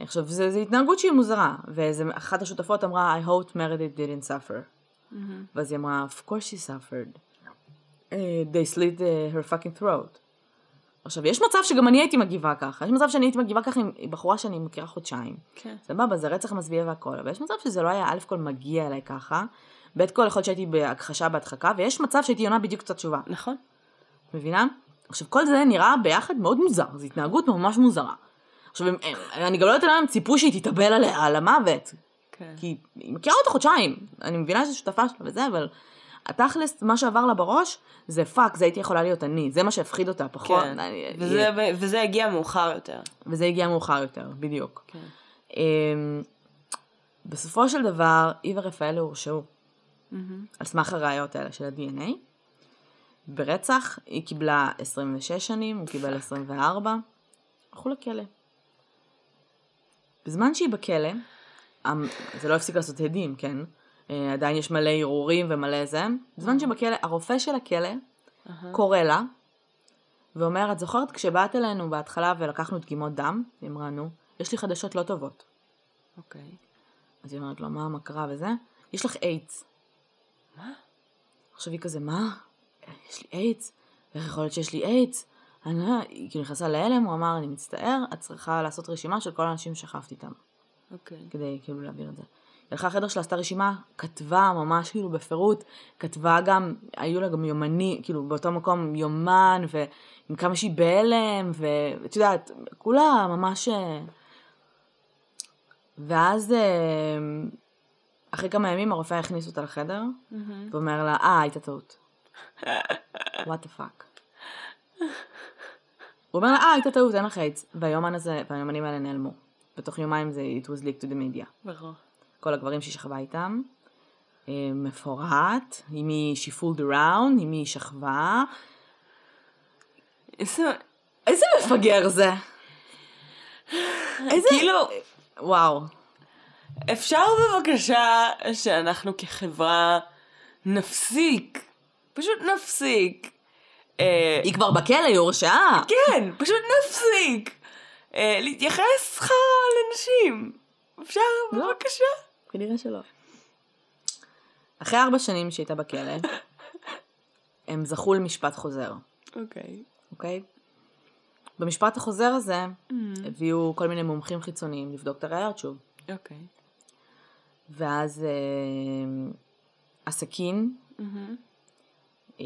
עכשיו, זו התנהגות שהיא מוזרה, ואחת השותפות אמרה, I hope Meredith didn't suffer. ואז היא אמרה, of course she suffered. Uh, they slit uh, her fucking throat. עכשיו, יש מצב שגם אני הייתי מגיבה ככה, יש מצב שאני הייתי מגיבה ככה עם בחורה שאני מכירה חודשיים. כן. סבבה, זה רצח מזוויע והכל, אבל יש מצב שזה לא היה א' כל מגיע אליי ככה, ב' כל יכול להיות שהייתי בהכחשה בהדחקה, ויש מצב שהייתי עונה בדיוק את התשובה. נכון. מבינה? עכשיו, כל זה נראה ביחד מאוד מוזר, זו התנהגות ממש מוזרה. עכשיו, הם, הם, אני גם לא יודעת למה הם ציפו שהיא תתאבל עליה, על המוות. כן. כי היא מכירה אותה חודשיים, אני מבינה שזו שותפה שלה וזה, אבל התכלס, מה שעבר לה בראש, זה fuck, זה הייתי יכולה להיות אני, זה מה שהפחיד אותה פחות. כן. אני, וזה, וזה הגיע מאוחר יותר. וזה הגיע מאוחר יותר, בדיוק. כן. אמ, בסופו של דבר, היא ורפאלה הורשעו. על סמך הראיות האלה של ה-DNA. ברצח היא קיבלה 26 שנים, הוא קיבל 24, הלכו לכלא. בזמן שהיא בכלא, המ- זה לא הפסיק לעשות הדים, כן? אה, עדיין יש מלא ערעורים ומלא זה. בזמן שהיא בכלא, הרופא של הכלא קורא לה, ואומר, את זוכרת כשבאת אלינו בהתחלה ולקחנו דגימות דם? היא אמרה, נו, יש לי חדשות לא טובות. אוקיי. אז היא אומרת לו, מה, מה קרה וזה? יש לך איידס. מה? עכשיו היא כזה, מה? יש לי איידס? איך יכול להיות שיש לי איידס? אני לא, היא כאילו נכנסה להלם, הוא אמר, אני מצטער, את צריכה לעשות רשימה של כל האנשים ששכבת איתם, אוקיי. כדי כאילו להעביר את זה. הלכה לחדר שלה, עשתה רשימה, כתבה ממש כאילו בפירוט, כתבה גם, היו לה גם יומני, כאילו באותו מקום יומן, ועם כמה שהיא בהלם, ואת יודעת, כולה ממש... אה, ואז אה, אחרי כמה ימים הרופא הכניס אותה לחדר, ואומר לה, אה, הייתה טעות. What the fuck. הוא אומר לה, אה, הייתה טעות, אין לך איידס. והיומן הזה, והיומנים האלה נעלמו. בתוך יומיים זה it was leaked to the media. ברור. כל הגברים שהיא שכבה איתם, אה, מפורט, עם מי she fooled around, מי היא שכבה. איזה... איזה מפגר זה. איזה... כאילו, וואו. אפשר בבקשה שאנחנו כחברה נפסיק, פשוט נפסיק. אה, היא כבר בכלא, היא הורשעה. כן, פשוט נפסיק. אה, להתייחס חרא לנשים. אפשר לא. בבקשה? כנראה שלא. אחרי ארבע שנים שהייתה בכלא, הם זכו למשפט חוזר, אוקיי. אוקיי? במשפט החוזר הזה הביאו כל מיני מומחים חיצוניים לבדוק את הראיות שוב. אוקיי. ואז אה, הסכין, אה,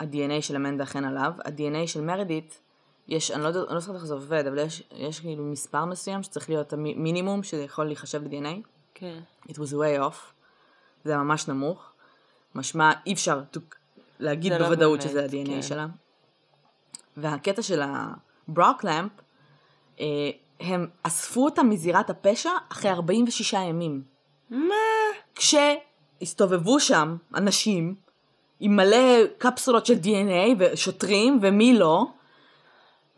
ה-DNA של אמנדה אכן עליו, ה-DNA של מרדית, יש, אני לא יודעת, אני לא זוכרת איך זה עובד, אבל יש, יש כאילו מספר מסוים שצריך להיות המינימום שיכול להיחשב ל-DNA. כן. It was way off. זה ממש נמוך. משמע, אי אפשר to- להגיד לא בוודאות באמת, שזה ה-DNA כן. שלה. והקטע של הברוקלמפ, אה, הם אספו אותה מזירת הפשע אחרי 46 ימים. מה? כשהסתובבו שם אנשים עם מלא קפסולות של DNA ושוטרים ומי לא,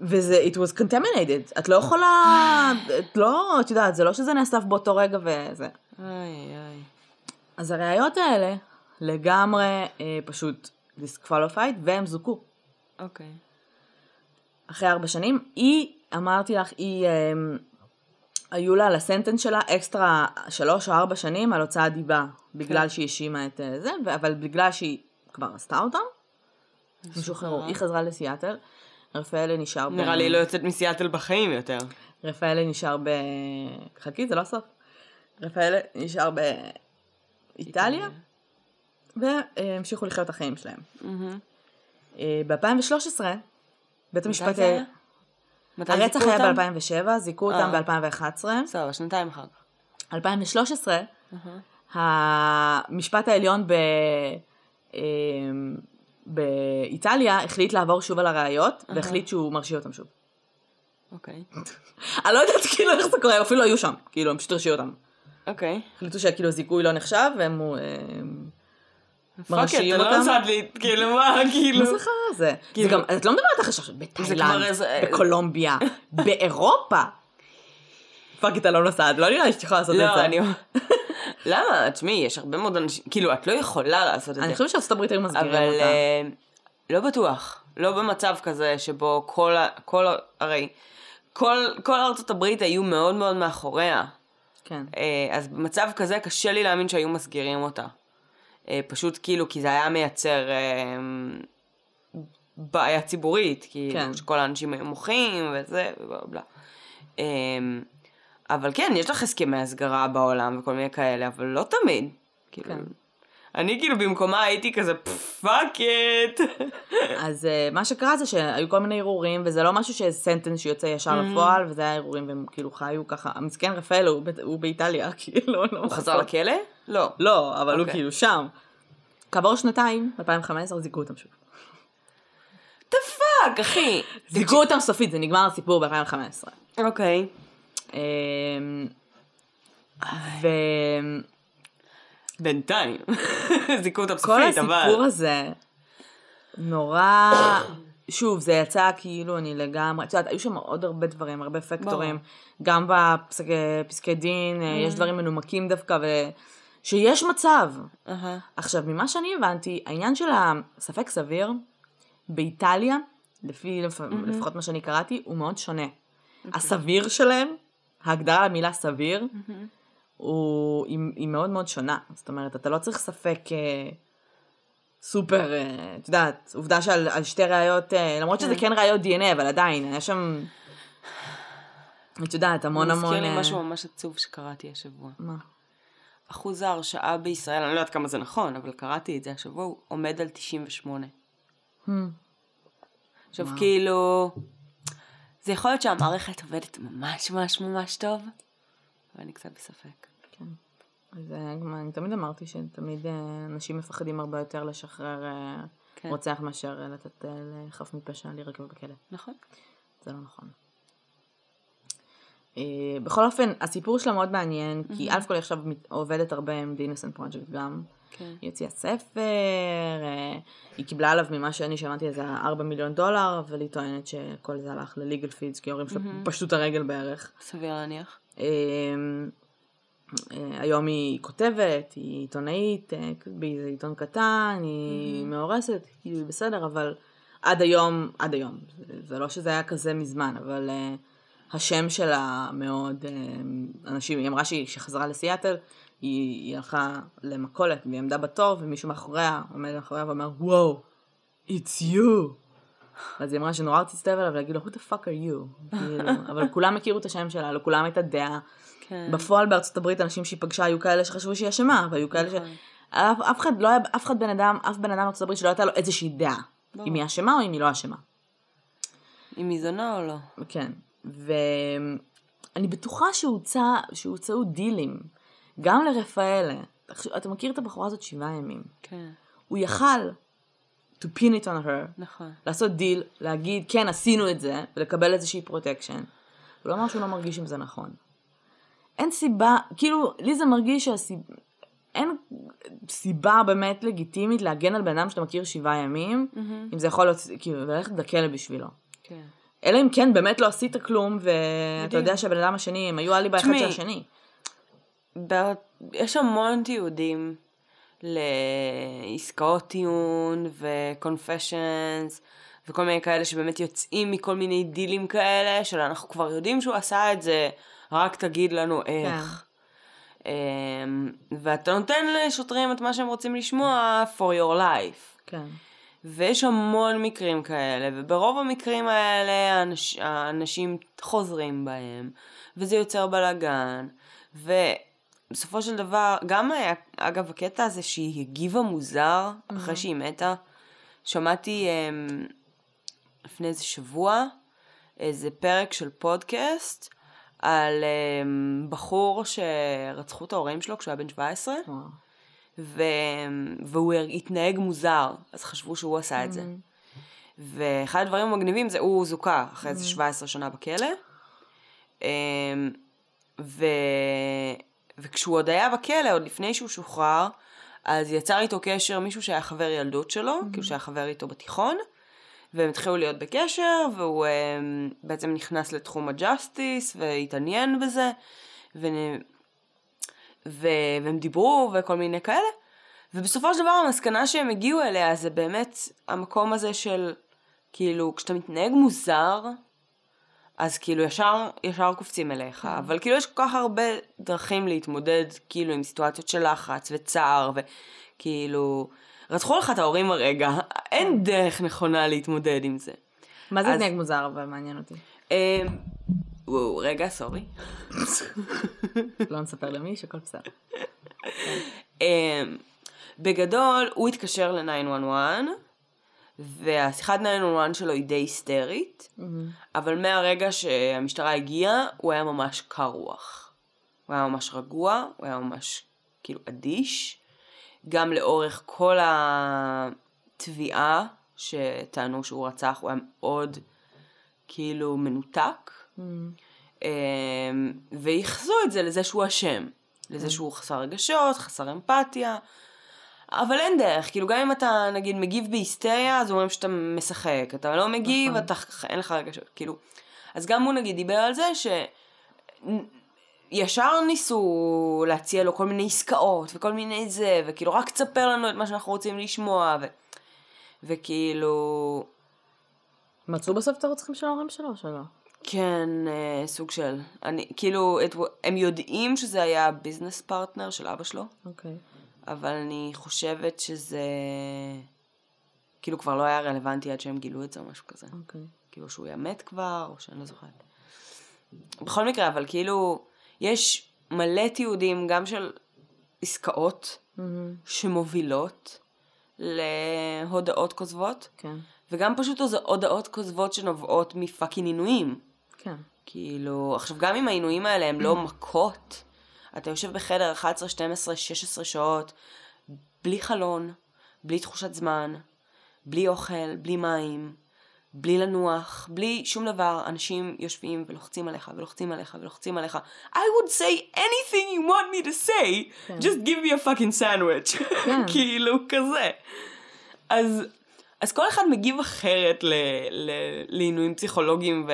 וזה, it was contaminated. את לא יכולה, את לא, את יודעת, זה לא שזה נאסף באותו רגע וזה. איי איי. אז הראיות האלה לגמרי אה, פשוט disqualified והם זוכו. אוקיי. אחרי ארבע שנים. היא, אמרתי לך, היא, אה, היו לה לסנטנס שלה אקסטרה שלוש או ארבע שנים על הוצאת דיבה, בגלל שהיא האשימה את אה, זה, אבל בגלל שהיא כבר עשתה אותם, הם שוחררו. היא חזרה לסיאטל, רפאלה נשאר ב... נראה לי היא לא יוצאת מסיאטל בחיים יותר. רפאלה נשאר ב... חכי, זה לא הסוף. רפאלה נשאר באיטליה, והמשיכו לחיות את החיים שלהם. ב-2013, בית המשפט... מתי הרצח היה אותם? ב-2007, זיכו אותם אה. ב-2011. סבבה, שנתיים אחר כך. 2013, המשפט העליון ב... באיטליה החליט לעבור שוב על הראיות, והחליט שהוא מרשיע אותם שוב. אוקיי. *laughs* אני לא יודעת כאילו איך זה קורה, אפילו לא היו שם, כאילו הם פשוט הרשיעו אותם. אוקיי. החליטו שכאילו זיכוי לא נחשב, והם fuck, מרשיעים אתה לא אותם. נוסעת לי, כאילו מה, כאילו. מה זה חרא זה? זה כאילו- גם, את לא מדברת עכשיו כבר בתאילנד, בקולומביה, *laughs* באירופה. Fuck, אתה לא נוסעת, לא נראה לי שאת יכולה לעשות את לא, זה. אני... *laughs* למה? תשמעי, יש הרבה מאוד אנשים, כאילו, את לא יכולה לעשות את זה. אני חושבת שארצות הברית היו מסגירים אבל אותה. אה, לא בטוח. לא במצב כזה שבו כל, כל, הרי כל, כל ארצות הברית היו מאוד מאוד מאחוריה. כן. אה, אז במצב כזה קשה לי להאמין שהיו מסגירים אותה. אה, פשוט כאילו, כי זה היה מייצר בעיה ציבורית, כאילו, כן. שכל האנשים היו מוחים וזה, ובלה בלה. אבל כן, יש לך הסכמי הסגרה בעולם וכל מיני כאלה, אבל לא תמיד. כאילו, כן. אני כאילו במקומה הייתי כזה fuck it. אז אה, מה שקרה זה שהיו כל מיני ערעורים, וזה לא משהו ש sentence שיוצא ישר Mm-hmm. לפועל, וזה היה ערעורים, והם כאילו חיו ככה, המסכן רפאלה הוא ב- הוא באיטליה, *laughs* כאילו, לא הוא חזר. לכלא? לא. לא, אבל הוא אוקיי. כאילו שם. כעבור שנתיים, 2015, זיכו אותם שוב. the fuck, אחי. זיכו אותם סופית, זה נגמר הסיפור ב-2015. אוקיי. אמ, ו... בינתיים. *laughs* זיכו אותה כל בסופית, אבל... הסיפור הזה נורא, שוב, זה יצא כאילו אני לגמרי, את יודעת, היו שם עוד הרבה דברים, הרבה פקטורים, גם בפסקי דין, אה, יש דברים מנומקים דווקא, ו... שיש מצב. אהה. עכשיו, ממה שאני הבנתי, העניין של הספק סביר, באיטליה, לפי לפ... לפחות מה שאני קראתי, הוא מאוד שונה. הסביר שלהם, ההגדרה למילה סביר, הוא, היא, היא מאוד מאוד שונה. זאת אומרת, אתה לא צריך ספק אה, סופר, אה, את יודעת, עובדה שעל על שתי ראיות, אה, למרות שזה כן ראיות דנ"א, אבל עדיין, היה שם, את יודעת, המון המון... מזכיר לי אה, משהו ממש עצוב שקראתי השבוע. מה? אחוז ההרשעה בישראל, אני לא יודעת כמה זה נכון, אבל קראתי את זה השבוע, הוא עומד על 98. Hmm. עכשיו כאילו, זה יכול להיות שהמערכת עובדת ממש ממש ממש טוב, אבל אני קצת בספק. כן. אז אה, אני תמיד אמרתי שתמיד אה, אנשים מפחדים הרבה יותר לשחרר אה, כן. רוצח מאשר לתת לחף מפשע להירקב בכלא. נכון? זה לא נכון. בכל אופן, הסיפור שלה מאוד מעניין, כי א' כל היא עכשיו עובדת הרבה עם דינסן פרויקט גם. כן. היא הוציאה ספר, אה, היא קיבלה עליו ממה שאני שמעתי איזה 4 מיליון דולר, אבל היא טוענת שכל זה הלך לליגל פידס, כי ההורים שלה פשטו את הרגל בערך. סביר להניח. אה, אה, היום היא כותבת, היא עיתונאית, אה, באיזה עיתון קטן, היא מאורסת, כאילו היא בסדר, אבל עד היום, עד היום, זה, לא שזה היה כזה מזמן, אבל אה, השם שלה מאוד, אה, אנשים, היא אמרה שהיא שחזרה לסיאטל, היא, היא הלכה למכולת והיא עמדה בתור ומישהו מאחוריה עומד מאחוריה ואומר וואו, it's you. אז היא אמרה שנורא רציתי להסתובב אליו ולהגיד לו who the fuck are you, כאילו, *laughs* אבל כולם הכירו את השם שלה, לכולם הייתה דעה. כן. בפועל בארצות הברית אנשים שהיא פגשה היו כאלה שחשבו שהיא אשמה, והיו כאלה ש... נכון. אף, אף אחד לא היה, אף אחד בן אדם, אף בן אדם בארצות הברית שלא הייתה לו איזושהי דעה. ברור. אם היא אשמה או אם היא לא אשמה. אם היא זונה או לא? כן. ואני בטוחה שהוצעו דילים, גם לרפאלה. אתה מכיר את הבחורה הזאת שבעה ימים. כן. הוא יכל to pin it on her, נכון. לעשות דיל, להגיד כן עשינו את זה, ולקבל איזושהי protection. הוא לא אמר שהוא לא מרגיש אם זה נכון. אין סיבה, כאילו, לי זה מרגיש שהסיבה, אין סיבה באמת לגיטימית להגן על בן אדם שאתה מכיר שבעה ימים, אם זה יכול להיות, כאילו, וללכת לכלא בשבילו. כן. אלא אם כן באמת לא עשית כלום, ואתה. יודע שהבן אדם השני, הם היו אליבי אחד של השני. בא- יש המון תיעודים לעסקאות טיעון ו-confessions וכל מיני כאלה שבאמת יוצאים מכל מיני דילים כאלה של אנחנו כבר יודעים שהוא עשה את זה, רק תגיד לנו איך. אמ, ואתה נותן לשוטרים את מה שהם רוצים לשמוע for your life. כן. ויש המון מקרים כאלה, וברוב המקרים האלה האנש, האנשים חוזרים בהם, וזה יוצר בלאגן, ובסופו של דבר, גם היה, אגב, הקטע הזה שהיא הגיבה מוזר אחרי שהיא מתה, שמעתי אמ, לפני איזה שבוע איזה פרק של פודקאסט על אמ, בחור שרצחו את ההורים שלו כשהוא היה בן 17, וואו. ו... והוא התנהג מוזר, אז חשבו שהוא עשה את זה. ואחד הדברים המגניבים זה, הוא זוכה אחרי איזה 17 שנה בכלא, אמ, ו... וכשהוא עוד היה בכלא, עוד לפני שהוא שוחרר, אז יצר איתו קשר מישהו שהיה חבר ילדות שלו, כאילו שהיה חבר איתו בתיכון, והם התחילו להיות בקשר, והוא אמ, בעצם נכנס לתחום הג'אסטיס, והתעניין בזה, ו... ו... והם דיברו וכל מיני כאלה. ובסופו של דבר המסקנה שהם הגיעו אליה זה באמת המקום הזה של, כאילו, כשאתה מתנהג מוזר, אז כאילו ישר, ישר קופצים אליך, אבל כאילו יש כל כך הרבה דרכים להתמודד כאילו עם סיטואציות של לחץ וצער וכאילו, רצחו לך את ההורים הרגע, *laughs* אין דרך נכונה להתמודד עם זה. מה זה אז- התנהג מוזר אבל מעניין אותי. אמ, וואו, רגע, סורי. *laughs* לא נספר למי שהכל בסדר. אמ, בגדול, הוא התקשר ל-911, והשיחת 911 שלו היא די היסטרית, אבל מהרגע שהמשטרה הגיעה, הוא היה ממש קר רוח. הוא היה ממש רגוע, הוא היה ממש כאילו אדיש. גם לאורך כל התביעה שטענו שהוא רצח, הוא היה מאוד כאילו מנותק. אמ, וייחסו את זה לזה שהוא אשם. לזה שהוא חסר רגשות, חסר אמפתיה. אבל אין דרך, כאילו גם אם אתה נגיד מגיב בהיסטריה, אז אומרים שאתה משחק, אתה לא מגיב, נכון. אתה, אין לך רגשות, כאילו. אז גם הוא נגיד דיבר על זה ש... ישר ניסו להציע לו כל מיני עסקאות וכל מיני זה, וכאילו רק תספר לנו את מה שאנחנו רוצים לשמוע, ו... וכאילו... מצאו בסוף את הרוצחים של ההורים שלו, או שלא? כן, אה, סוג של. אני, כאילו, את, הם יודעים שזה היה ביזנס פרטנר של אבא שלו, אוקיי. אבל אני חושבת שזה... כאילו כבר לא היה רלוונטי עד שהם גילו את זה או משהו כזה. אוקיי. כאילו שהוא היה מת כבר, או שאני לא זוכרת. בכל מקרה, אבל כאילו, יש מלא תיעודים גם של עסקאות מהמם. שמובילות להודעות כוזבות, כן. וגם פשוט הודעות כוזבות שנובעות מפאקינג עינויים. כן. כאילו, עכשיו גם אם העינויים האלה הם לא *clears throat* מכות, אתה יושב בחדר 11, 12, 16 שעות, בלי חלון, בלי תחושת זמן, בלי אוכל, בלי מים, בלי לנוח, בלי שום דבר, אנשים יושבים ולוחצים עליך ולוחצים עליך ולוחצים עליך. I would say anything you want me to say, כן. just give me a fucking sandwich. כן. *laughs* כאילו, כזה. אז, אז כל אחד מגיב אחרת ל, ל, לעינויים פסיכולוגיים ו,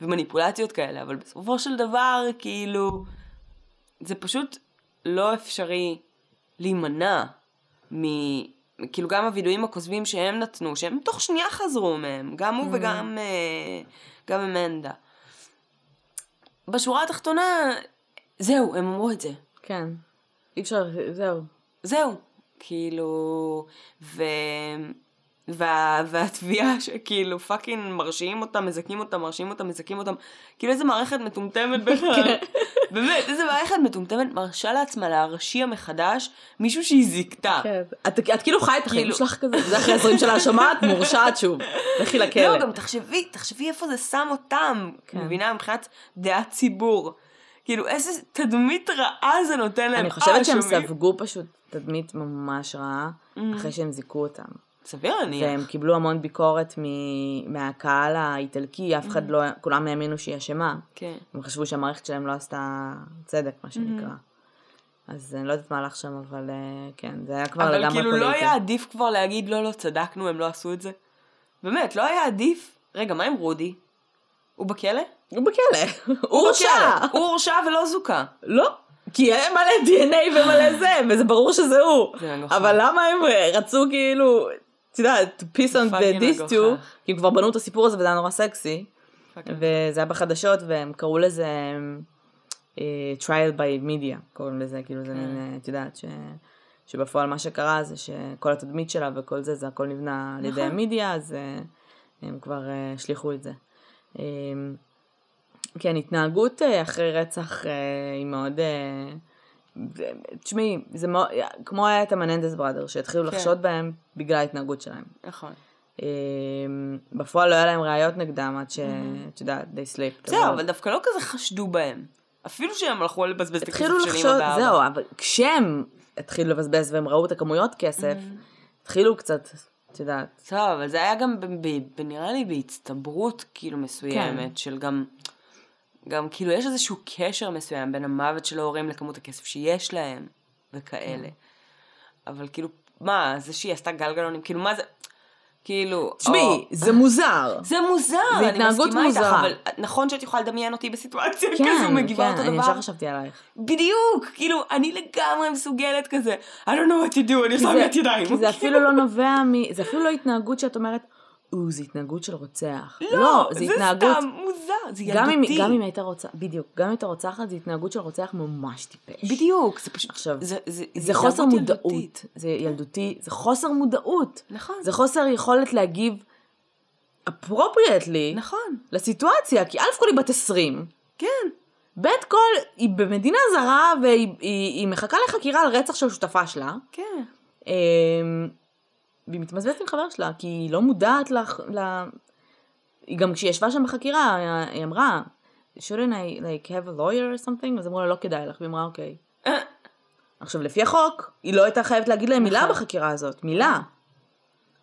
ומניפולציות כאלה, אבל בסופו של דבר, כאילו, זה פשוט לא אפשרי להימנע מ... כאילו גם הווידואים הכוזבים שהם נתנו, שהם תוך שנייה חזרו מהם, גם הוא וגם אה, גם אמנדה. בשורה התחתונה, זהו, הם אמרו את זה. כן. אי אפשר, זהו. זהו. כאילו, ו... וה... והתביעה שכאילו פאקינג מרשיעים אותם, מזכים אותם, מרשיעים אותם, מזכים אותם. כאילו איזה מערכת מטומטמת *laughs* בכלל. באמת, איזה מערכת מטומטמת מרשה לעצמה להרשיע מחדש מישהו שהיא זיכתה. כן. את, את כאילו חי את החיים כאילו- שלך כזה, זה אחרי 20 שנה שומעת, מורשעת שוב. לכי לכלא. לא, גם תחשבי, תחשבי איפה זה שם אותם, כן. מבינה? מבחינת דעת ציבור. כאילו, איזה תדמית רעה זה נותן להם. אני חושבת שהם? ספגו פשוט תדמית ממש רעה, אחרי שהם זיכו אותם. סביר להניח. והם קיבלו המון ביקורת מ- מהקהל האיטלקי, אף אחד לא, כולם האמינו שהיא אשמה. כן. הם חשבו שהמערכת שלהם לא עשתה צדק, מה שנקרא. אז אני לא יודעת מה הלך שם, אבל אה, כן, זה היה כבר אבל לגמרי כאילו פוליטי. לא היה עדיף כבר להגיד לא, לא, צדקנו, הם לא עשו את זה? באמת, לא היה עדיף? רגע, מה עם רודי? הוא בכלא? הוא בכלא, *laughs* הוא הורשע. הוא הורשע ולא זוכה. לא. כי היה מלא DNA ומלא זה, וזה ברור שזה הוא. אבל למה הם רצו כאילו, את יודעת, piss on the these two. כי הם כבר בנו את הסיפור הזה וזה היה נורא סקסי. וזה היה בחדשות והם קראו לזה אה, trial by media, קוראים לזה, כאילו זה כן. מין, אה, את יודעת, ש... שבפועל מה שקרה זה שכל התדמית שלה וכל זה, זה הכל נבנה על ידי נכון. המדיה, אז אה, הם כבר השליכו את זה. אה, כן, התנהגות אחרי רצח היא מאוד... תשמעי, זה מאוד, כמו היה את המננדס בראדר, שהתחילו כן. לחשוד בהם בגלל ההתנהגות שלהם. נכון. אה, בפועל לא היה להם ראיות נגדם עד ש... את יודעת, they slept. זהו, אבל דווקא לא כזה חשדו בהם. אפילו שהם הלכו לבזבז את הכסף לחשוד, אמא ואבא. זהו, אבל כשהם התחילו לבזבז והם ראו את הכמויות כסף, התחילו קצת, את יודעת, טוב, אבל זה היה גם, נראה לי, בהצטברות כאילו מסוימת, כן. של גם, גם כאילו יש איזשהו קשר מסוים בין המוות של ההורים לכמות הכסף שיש להם, וכאלה. כן. אבל כאילו, מה, זה שהיא עשתה גלגלונים, כאילו, מה זה, כאילו, תשמעי, או- זה מוזר. *laughs* זה מוזר, זה אני התנהגות מסכימה איתך, מוזרה. אבל נכון שאת יכולה לדמיין אותי בסיטואציה כן, כזו, מגיבה כן, אותו אני דבר. ישר חשבתי עלייך. בדיוק, כאילו, אני לגמרי מסוגלת כזה, I don't know what to do, אני עושה את ידיים. כי זה אפילו לא נובע מ... זה אפילו לא התנהגות שאת אומרת, או, זה התנהגות של רוצח. לא, זה זה התנהגות... סתם מוזר, זה ילדותי. גם אם הייתה רוצה, בדיוק, גם אם הייתה רוצחת, זה התנהגות של רוצח ממש טיפש. בדיוק, זה פשוט, עכשיו, זה, זה, זה חוסר התנהגות מודעות, ילדותית. זה ילדותי, זה חוסר מודעות. נכון. זה חוסר יכולת להגיב appropriately נכון, לסיטואציה, כי א' כל היא בת 20, כן, ב' כל היא במדינה זרה והיא היא, היא מחכה לחקירה על רצח של שותפה שלה, כן. והיא מתמזבזת עם חבר שלה, כי היא לא מודעת לך, ל... היא גם כשהיא ישבה שם בחקירה, היא אמרה, shouldn't I like have a lawyer or something? אז אמרו לה, לא כדאי לך, והיא אמרה, אוקיי. עכשיו, לפי החוק, היא לא הייתה חייבת להגיד להם מילה נכון. בחקירה הזאת, מילה.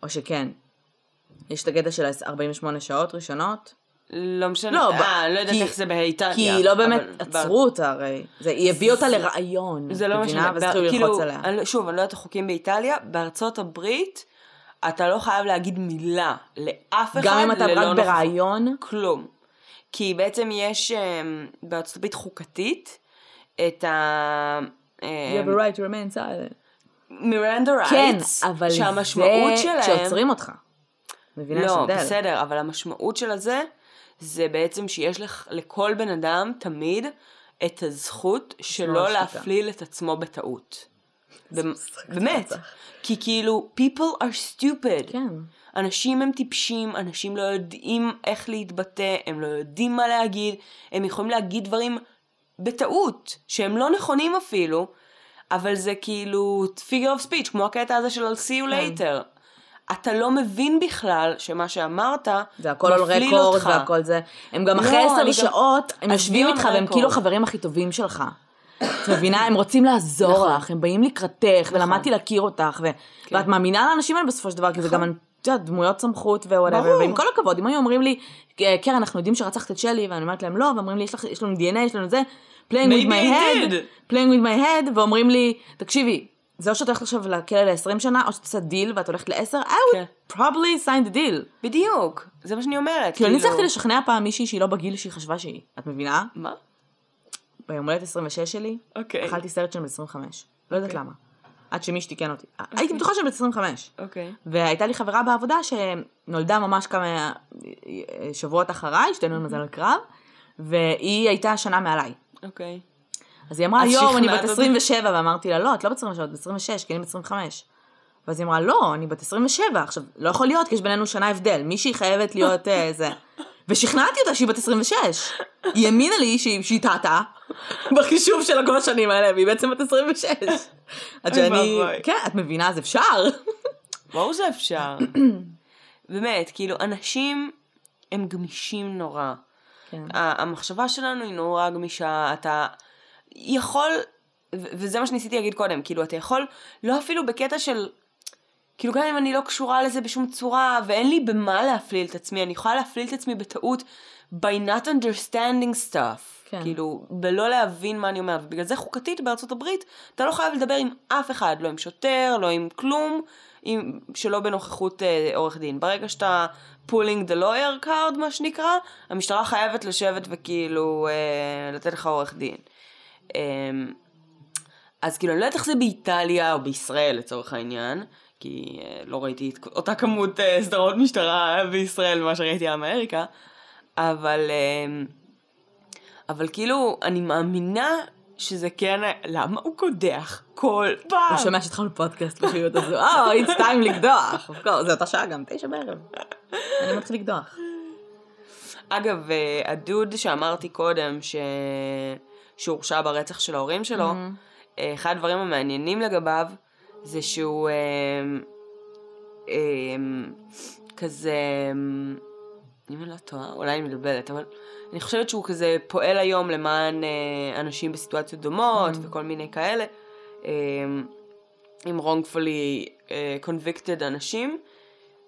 או שכן. יש את הקטע של ה-48 שעות ראשונות, לא משנה, לא, אה, לא יודעת כי- איך זה באיטליה. כי לא באמת אבל- עצרו אותה הרי. זה- היא הביאה אותה לרעיון. זה לא? משנה, כאילו, ללחוץ עליה. אני- שוב, אני לא יודעת החוקים באיטליה, בארצות הברית, אתה לא חייב להגיד מילה לאף אחד גם אם אתה רק. ברעיון, כלום. כי בעצם יש אמ, בארצות הברית חוקתית את ה... you have a right to remain silent. מירנדה כן, רייטס, אבל שהמשמעות זה שלהם... כשעוצרים אותך. מבינה? לא, הבדל. בסדר, אבל המשמעות של הזה, זה בעצם שיש לך, לכל בן אדם תמיד את הזכות שלא. להפליל את עצמו בטעות. באמת. כי כאילו, people are stupid. כן. אנשים הם טיפשים, אנשים לא יודעים איך להתבטא, הם לא יודעים מה להגיד, הם יכולים להגיד דברים בטעות, שהם לא נכונים אפילו, אבל זה כאילו figure of speech, כמו הקטע הזה של I'll see you כן. later. אתה לא מבין בכלל שמה שאמרת זה הכל על record. והכל זה. הם גם לא, אחרי עשר גם- שעות, הם יושבים איתך והם. כאילו החברים הכי טובים שלך. את מבינה? הם רוצים לעזור נכון. לך, הם באים לקראתך, ולמדתי להכיר אותך, כן. ואת מאמינה לאנשים האלה בסופו של דבר, כי זה גם, את יודעת, דמויות סמכות ו whatever. ועם כל הכבוד, אם היו אומרים לי, קרן, אנחנו יודעים שרצחת את שלי, ואני אומרת להם לא, ואומרים לי, "יש לנו DNA, יש לנו זה, playing with my head, playing with my head, ואומרים לי, תקשיבי, זה או שאת הולכת עכשיו לכלא ל-20 שנה, או שאת עושה דיל ואת הולכת ל-10, I כן. would probably sign the deal. בדיוק, זה מה שאני אומרת. כאילו, אני הצלחתי לשכנע פעם מישהי שהיא לא בגיל שהיא חשבה שהיא. את מבינה? מה? ביום הולדת 26 שלי, אוקיי. אכלתי סרט של 25. לא יודעת אוקיי. למה. עד שמישהו תיקן אותי. הייתי בטוחה שאני בת 25. אוקיי. והייתה לי חברה בעבודה שנולדה ממש כמה שבועות אחריי, שתינו מזל קרב, והיא הייתה שנה מעליי. אוקיי. אז היא אמרה, יואו, אני בת אותי." 27, ואמרתי לה, לא, את לא בת 27, את בת 26, כי אני בת 25. ואז היא אמרה, לא, אני בת 27. עכשיו, לא יכול להיות, כי יש בינינו שנה הבדל. מישהי חייבת להיות אה, זה. ושכנעתי אותה שהיא בת 26. היא האמינה לי שהיא, שהיא טעתה בחישוב של כל השנים האלה, והיא בעצם בת 26. עד שאני... כן, את מבינה, אז אפשר. ברור שאפשר. באמת, כאילו, אנשים הם גמישים נורא. כן. המחשבה שלנו היא נורא גמישה, אתה יכול, וזה מה שניסיתי להגיד קודם, כאילו, אתה יכול, לא אפילו בקטע של, כאילו, גם אם אני לא קשורה לזה בשום צורה, ואין לי במה להפליל את עצמי, אני יכולה להפליל את עצמי בטעות by not understanding stuff. כן. כאילו, בלא להבין מה אני אומרת. ובגלל זה חוקתית בארצות הברית, אתה לא חייב לדבר עם אף אחד, לא עם שוטר, לא עם כלום, עם, שלא בנוכחות אה, עורך דין. ברגע שאתה pulling the lawyer card, מה שנקרא, המשטרה חייבת לשבת וכאילו אה, לתת לך עורך דין. אה, אז כאילו, אני לא יודעת איך זה באיטליה או בישראל לצורך העניין, כי אה, לא ראיתי את אותה כמות אה, סדרות משטרה בישראל ממה שראיתי באמריקה, אבל, אה, אבל כאילו, אני מאמינה שזה כן, למה הוא קודח כל פעם? הוא שומע שהתחלנו פודקאסט בשיעור הזו, אה, *laughs* it's time לקדוח. זה אותה שעה גם, תשע בערב. אני מתחיל לקדוח. אגב, הדוד שאמרתי קודם, ש... שהורשע ברצח של ההורים שלו, אה, אחד הדברים המעניינים לגביו, זה שהוא אה, אה, כזה, אם אני לא טועה, אולי אני מתבלבלת, אבל אני חושבת שהוא כזה פועל היום למען אה, אנשים בסיטואציות דומות וכל מיני כאלה, אה, עם wrongfully אה, convicted אנשים,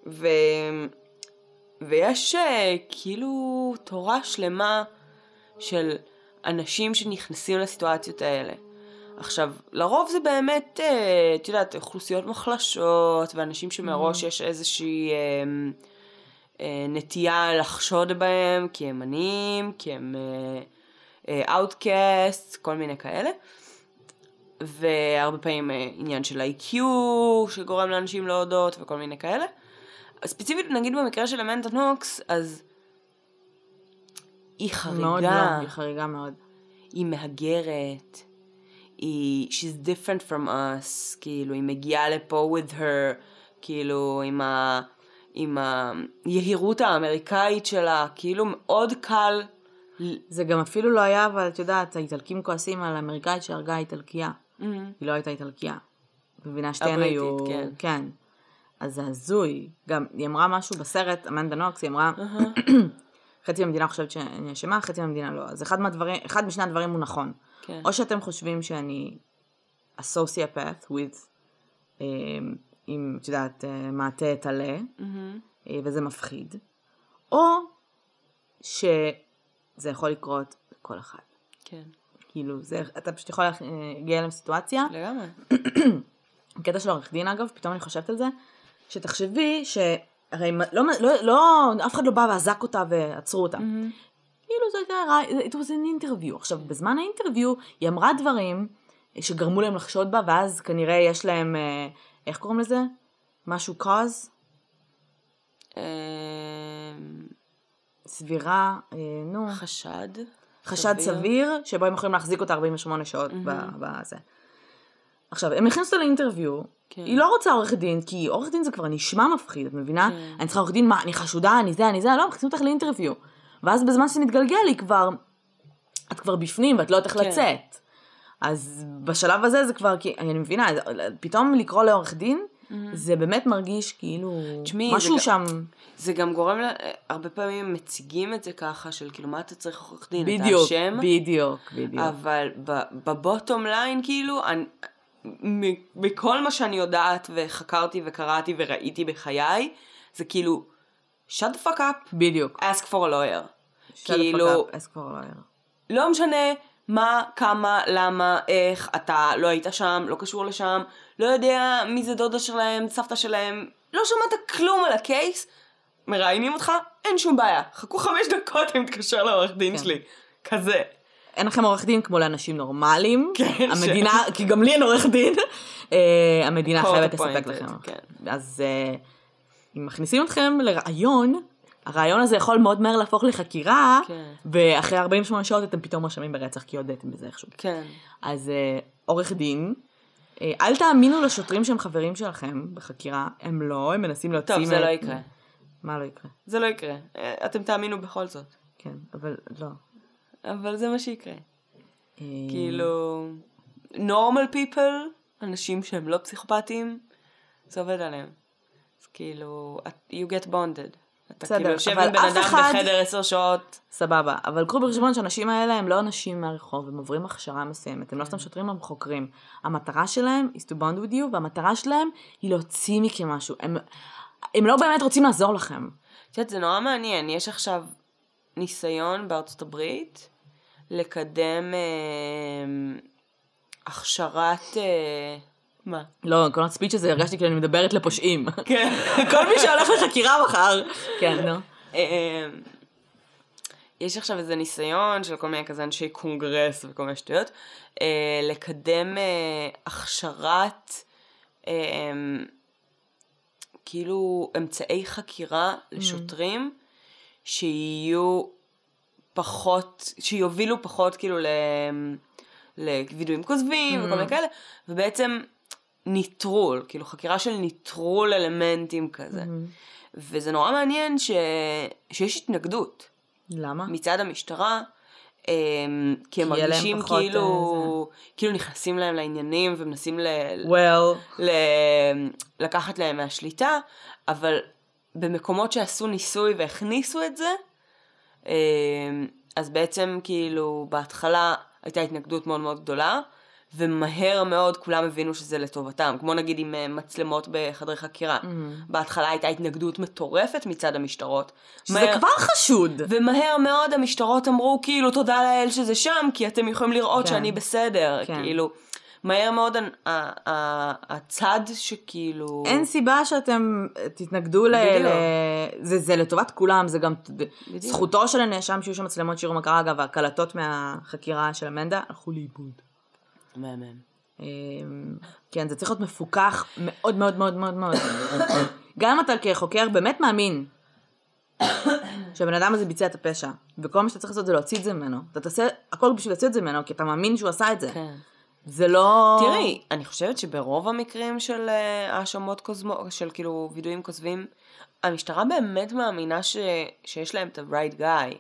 ו... ויש אה, כאילו תורה שלמה של אנשים שנכנסים לסיטואציות האלה. עכשיו, לרוב זה באמת, אה, את יודעת, אוכלוסיות מוחלשות, ואנשים שמראש יש איזושהי אה, אה, נטייה לחשוד בהם, כי הם עניים, כי הם outcast, כל מיני כאלה. והרבה פעמים אה, עניין של IQ שגורם לאנשים להודות וכל מיני כאלה. ספציפית, נגיד במקרה של אמנדה נוקס, אז היא מאוד לא, חריגה, היא חריגה מאוד. היא מהגרת, היא, she's different from us, כאילו, היא מגיעה לפה with her, כאילו, עם ה... עם היהירות האמריקאית שלה, כאילו מאוד קל. זה גם אפילו לא היה, אבל את יודעת, האיטלקים כועסים על האמריקאית שהרגה איטלקייה. היא לא הייתה איטלקייה. מבינה שתיהן היו... כן. כן. אז זה הזוי. גם, היא אמרה משהו בסרט, אמנדה נוקס, היא אמרה, חצי מהמדינה חושבת שאני אשמה, חצי מהמדינה לא. אז אחד מהדברים, אחד משני הדברים הוא נכון. כן. או שאתם חושבים שאני הסוציופת with, אה, עם, את יודעת, אה, מעטה טלה, אה, וזה מפחיד, או שזה יכול לקרות לכל אחד. כן. כאילו, זה, אתה פשוט יכול להגיע להם סיטואציה. לגמרי. הקטע של עורך דין אגב, פתאום אני חושבת על זה, שתחשבי שהרי לא, לא, לא, אף אחד לא בא ואזק אותה ועצרו אותה. Mm-hmm. כאילו זה הייתה, it was an interview. עכשיו, בזמן האינטרוויו היא אמרה דברים שגרמו להם לחשוד בה, ואז כנראה יש להם, אה, איך קוראים לזה? משהו cause? אמ, סבירה, אה, נו. חשד. חשד סביר, סביר שבו הם יכולים להחזיק אותה 48 שעות mm-hmm. בזה. עכשיו, הם הכניסו לאינטרוויו, כן. היא לא רוצה עורך דין, כי עורך דין זה כבר נשמע מפחיד, את מבינה? כן. אני צריכה עורך דין, מה, אני חשודה, אני זה, אני זה, לא, מכניסים אותך לאינטרוויו. ואז בזמן שזה מתגלגל, היא כבר, את כבר בפנים ואת לא יודעת איך כן. לצאת. אז בשלב הזה זה כבר, כי אני מבינה, פתאום לקרוא לעורך דין, mm-hmm. זה באמת מרגיש כאילו תשמעי, משהו זה שם. זה גם גורם, לה, הרבה פעמים מציגים את זה ככה, של כאילו מה אתה צריך עורך דין, בדיוק, אתה אשם. בדיוק, בדיוק. אבל בבוטום ליין, כאילו, אני, מכל מה שאני יודעת וחקרתי וקראתי וראיתי בחיי, זה כאילו, shut the fuck up, בדיוק. ask for a lawyer. shut כאילו, the fuck up, ask for a lawyer. לא משנה מה, כמה, למה, איך, אתה לא היית שם, לא קשור לשם, לא יודע מי זה דודה שלהם, סבתא שלהם, לא שמעת כלום על הקייס, מראיינים אותך, אין שום בעיה. חכו חמש דקות, אני מתקשר לעורך דין כן. שלי. כזה. אין לכם עורך דין כמו לאנשים נורמליים. *laughs* כן. המדינה. כי גם לי אין עורך דין. uh, המדינה חייבת לספק לכם. כן. אז uh, אם מכניסים אתכם לרעיון, הרעיון הזה יכול מאוד מהר להפוך לחקירה, כן. ואחרי 48 שעות אתם פתאום מואשמים ברצח, כי הודיתם בזה איכשהו. כן. אז uh, עורך דין, אל תאמינו לשוטרים שהם חברים שלכם בחקירה, הם לא, הם מנסים להוציא... טוב, זה לא יקרה. מה לא יקרה? זה לא יקרה. אתם תאמינו בכל זאת. כן, אבל לא. אבל זה מה שיקרה. אה, כאילו, normal people, אנשים שהם לא פסיכופטים, זה עובד עליהם. אז כאילו, you get bonded. אתה כאילו יושב עם בן אדם אחד... בחדר עשר שעות. סבבה, אבל קחו בחשבון שהאנשים האלה הם לא אנשים מהרחוב, הם עוברים הכשרה מסוימת, הם לא סתם שוטרים, הם חוקרים. המטרה שלהם is to bond with you, והמטרה שלהם היא להוציא מכם משהו. הם, הם לא באמת רוצים לעזור לכם. את יודעת, זה נורא מעניין, יש עכשיו ניסיון בארצות הברית לקדם אה, הכשרת... אה, מה? לא, כל הספיץ' הזה הרגשתי כאילו אני מדברת לפושעים. כן. *laughs* כל מי שהולך לחקירה מחר. כן, נו. אה, יש עכשיו איזה ניסיון של כל מיני כזה אנשי קונגרס וכל מיני שטויות, אה, לקדם אה, הכשרת אה, כאילו אמצעי חקירה לשוטרים mm. שיהיו פחות, שיובילו פחות כאילו ל... לווידויים כוזבים mm. וכל מיני כאלה, ובעצם ניטרול, כאילו חקירה של ניטרול אלמנטים כזה. Mm. וזה נורא מעניין ש... שיש התנגדות. למה? מצד המשטרה, אמ, כי הם מרגישים כאילו, אה, כאילו נכנסים להם לעניינים ומנסים ל... well. ל... לקחת להם מהשליטה, אבל במקומות שעשו ניסוי והכניסו את זה, אז בעצם כאילו בהתחלה הייתה התנגדות מאוד מאוד גדולה, ומהר מאוד כולם הבינו שזה לטובתם, כמו נגיד עם אה, מצלמות בחדרי חקירה. Mm-hmm. בהתחלה הייתה התנגדות מטורפת מצד המשטרות. שזה מהר... כבר חשוד. ומהר מאוד המשטרות אמרו כאילו תודה לאל שזה שם, כי אתם יכולים לראות כן. שאני בסדר, כן. כאילו. מהר מאוד הצד שכאילו... אין סיבה שאתם תתנגדו ל... זה, זה לטובת כולם, זה גם בדיוק. זכותו של הנאשם שיהיו שם מצלמות שיראו מה קרה, אגב, הקלטות מהחקירה של אמנדה הלכו לאיבוד. מהמם. אמ, כן, זה צריך להיות מפוקח מאוד מאוד מאוד מאוד מאוד. *coughs* גם אם אתה כחוקר באמת מאמין שהבן אדם הזה ביצע את הפשע, וכל מה שאתה צריך לעשות זה להוציא את זה ממנו. אתה תעשה הכל בשביל להוציא את זה ממנו, כי אתה מאמין שהוא עשה את זה. כן. זה לא... תראי, אני חושבת שברוב המקרים של אה, האשמות כוזמות, של כאילו וידועים כוזבים, המשטרה באמת מאמינה ש... שיש להם את ה-right guy.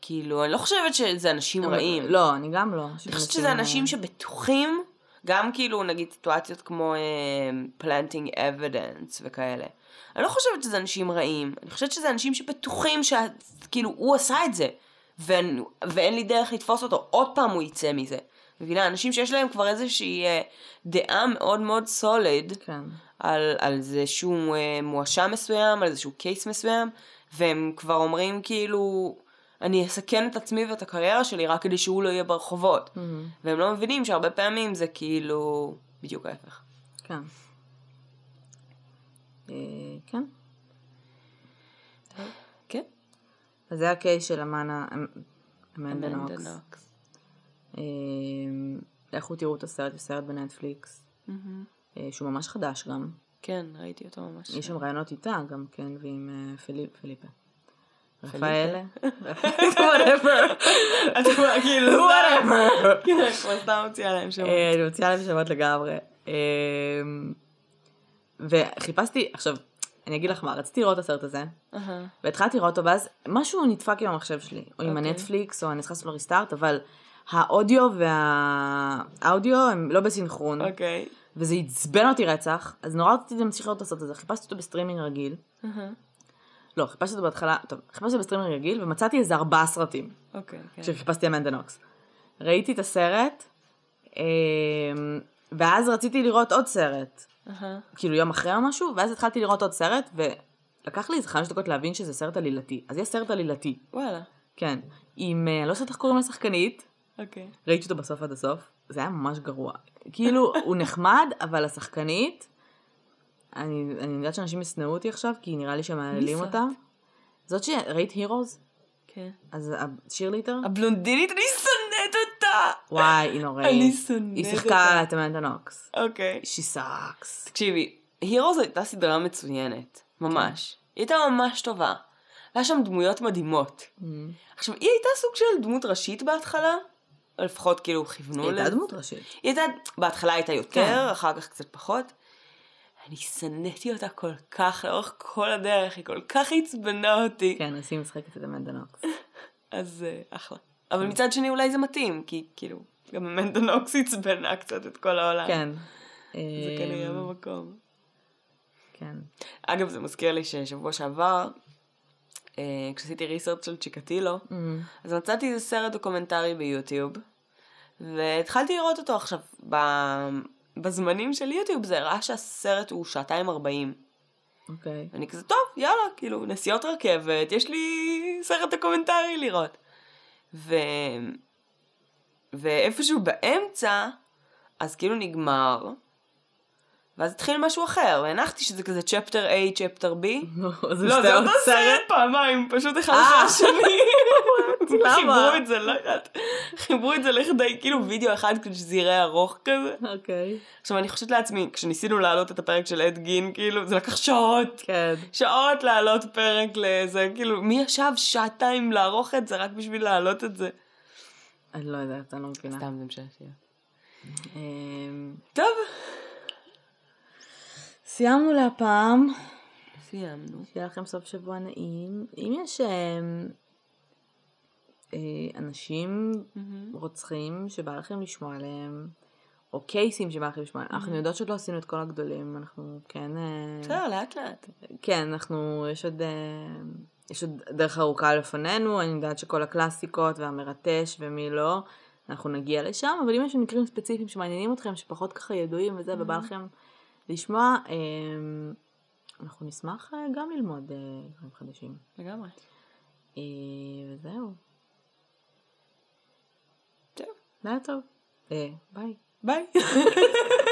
כאילו, אני לא חושבת שזה אנשים רעים. לא, אני גם לא. אני חושבת שזה אנשים שבטוחים, גם כאילו, נגיד סיטואציות כמו uh, planting evidence וכאלה. אני לא חושבת שזה אנשים רעים, אני חושבת שזה אנשים שבטוחים שכאילו הוא עשה את זה, ואין, ואין לי דרך לתפוס אותו, עוד פעם הוא יצא מזה. מבינה? אנשים שיש להם כבר איזושהי uh, דעה מאוד מאוד סוליד, כן. על, על זה שהוא uh, מואשם מסוים, על איזשהו קייס מסוים, והם כבר אומרים כאילו, אני אסכן את עצמי ואת הקריירה שלי רק כדי שהוא לא יהיה ברחובות. Mm-hmm. והם לא מבינים שהרבה פעמים זה כאילו בדיוק ההפך. כן. אה, כן. כן. אז זה הקייס של אמנה, אמנדה אמנדה נוקס. נוקס. אה, לכו תראו את הסרט, יש סרט בנטפליקס, אה, שהוא ממש חדש גם. כן, ראיתי אותו ממש. יש שם רעיונות איתה גם כן, ועם אה. פיליפה? רפאלה. whatever. את כבר כאילו, whatever. *laughs* כן, כבר סתם מוציאה להם. אה, אני מוציאה להם שמות לגמרי. וחיפשתי, עכשיו, אני אגיד לך מה, רציתי לראות את הסרט הזה. והתחלתי לראות אותו, ואז משהו נדפק עם המחשב שלי, או עם אוקיי. הנטפליקס, או אני צריכה לעשות לו restart, אבל האודיו והווידאו הם לא בסינכרון, אוקיי. וזה עצבן אותי רצח, אז נורא רציתי להמשיך לראות את הזה, חיפשתי אותו בסטרימינג רגיל. לא, חיפשתי אותו בהתחלה, טוב, חיפשתי בסטרימינג רגיל, ומצאתי איזה ארבעה סרטים, אוקיי, כן. כשחיפשתי אמנדה נוקס. ראיתי את הסרט, אמ, ואז רציתי לראות עוד סרט, אהה. כאילו יום אחרי או משהו, ואז התחלתי לראות עוד סרט, ולקח לי איזה חמש דקות להבין שזה סרט עלילתי. אז יש סרט עלילתי, וואלה. כן. עם, אה, לא יודעת איך קוראים לשחקנית, אוקיי. ראיתי אותו בסוף עד הסוף, זה היה ממש גרוע. כאילו, הוא נחמד, אבל השחקנית, אני, אני יודעת שאנשים ישנאו אותי עכשיו, כי נראה לי שמעללים זאת? אותה. זאת שראית הירוז? כן. אז שירליטר? הבלונדינית, אני שונאת אותה! וואי, היא נוראית. אני שונאת היא שיחקה את אמנדה נוקס. אוקיי. She sucks. תקשיבי, הירוס הייתה סדרה מצוינת. ממש. היא הייתה ממש טובה. והיה שם דמויות מדהימות. Mm. עכשיו, היא הייתה סוג של דמות ראשית בהתחלה. לפחות כאילו כיוונו היא הייתה. דמות ראשית. היא הייתה, בהתחלה הייתה יותר, כן. אחר כך קצת פחות. אני שנאתי אותה כל כך לאורך כל הדרך, היא כל כך עצבנה אותי. כן, אז היא משחקת את נוקס. *laughs* אז אה, אחלה. אבל מצד שני אולי זה מתאים, כי כאילו, גם אמנדה נוקס עצבנה קצת את כל העולם. כן. זה אמ, כנראה במקום. כן. אגב, זה מזכיר לי ששבוע שעבר, כשעשיתי research של צ'יקטילו, אמ, אז מצאתי איזה סרט דוקומנטרי ביוטיוב, והתחלתי לראות אותו עכשיו. ב... בזמנים של יוטיוב זה הראה שהסרט הוא שעתיים ארבעים. אוקיי. ואני כזה, טוב, יאללה, כאילו, נסיעות רכבת, יש לי סרט דוקומנטרי לראות. ו... ואיפשהו באמצע, אז כאילו נגמר, ואז התחיל משהו אחר, והנחתי שזה כזה צ'פטר A, צ'פטר B. *laughs* לא, זה אותו סרט פעמיים, פשוט אחד אה. אחרי השני. *laughs* *laughs* למה? חיברו את זה, לא יודעת. חיברו את זה לכדי כאילו וידאו אחד כדי שזה יראה ארוך כזה. אוקיי. עכשיו אני חושבת לעצמי, כשניסינו להעלות את הפרק של אד גין, כאילו, זה לקח שעות. כן. שעות להעלות פרק לזה, כאילו, מי ישב שעתיים לערוך את זה רק בשביל להעלות את זה? אני לא יודעת, אני לא מבינה. סתם זה משעשע. אמ, טוב, סיימנו להפעם. סיימנו. שיהיה לכם סוף שבוע נעים. אם יש אמ, אה, אנשים רוצחים שבא לכם לשמוע עליהם, או קייסים שבא לכם לשמוע עליהם, אנחנו יודעות שעוד לא עשינו את כל הגדולים, אנחנו כן... אה, בסדר, לאט לאט. כן, אנחנו, יש עוד, אה, יש עוד דרך ארוכה לפנינו, אני יודעת שכל הקלאסיקות והמרטש ומי לא, אנחנו נגיע לשם, אבל אם יש מקרים ספציפיים שמעניינים אתכם, שפחות ככה ידועים וזה, ובא לכם לשמוע, אה, אנחנו נשמח אה, גם ללמוד אה, דברים חדשים. לגמרי. אה, וזהו, טוב. לילה טוב. ביי. ביי. *laughs*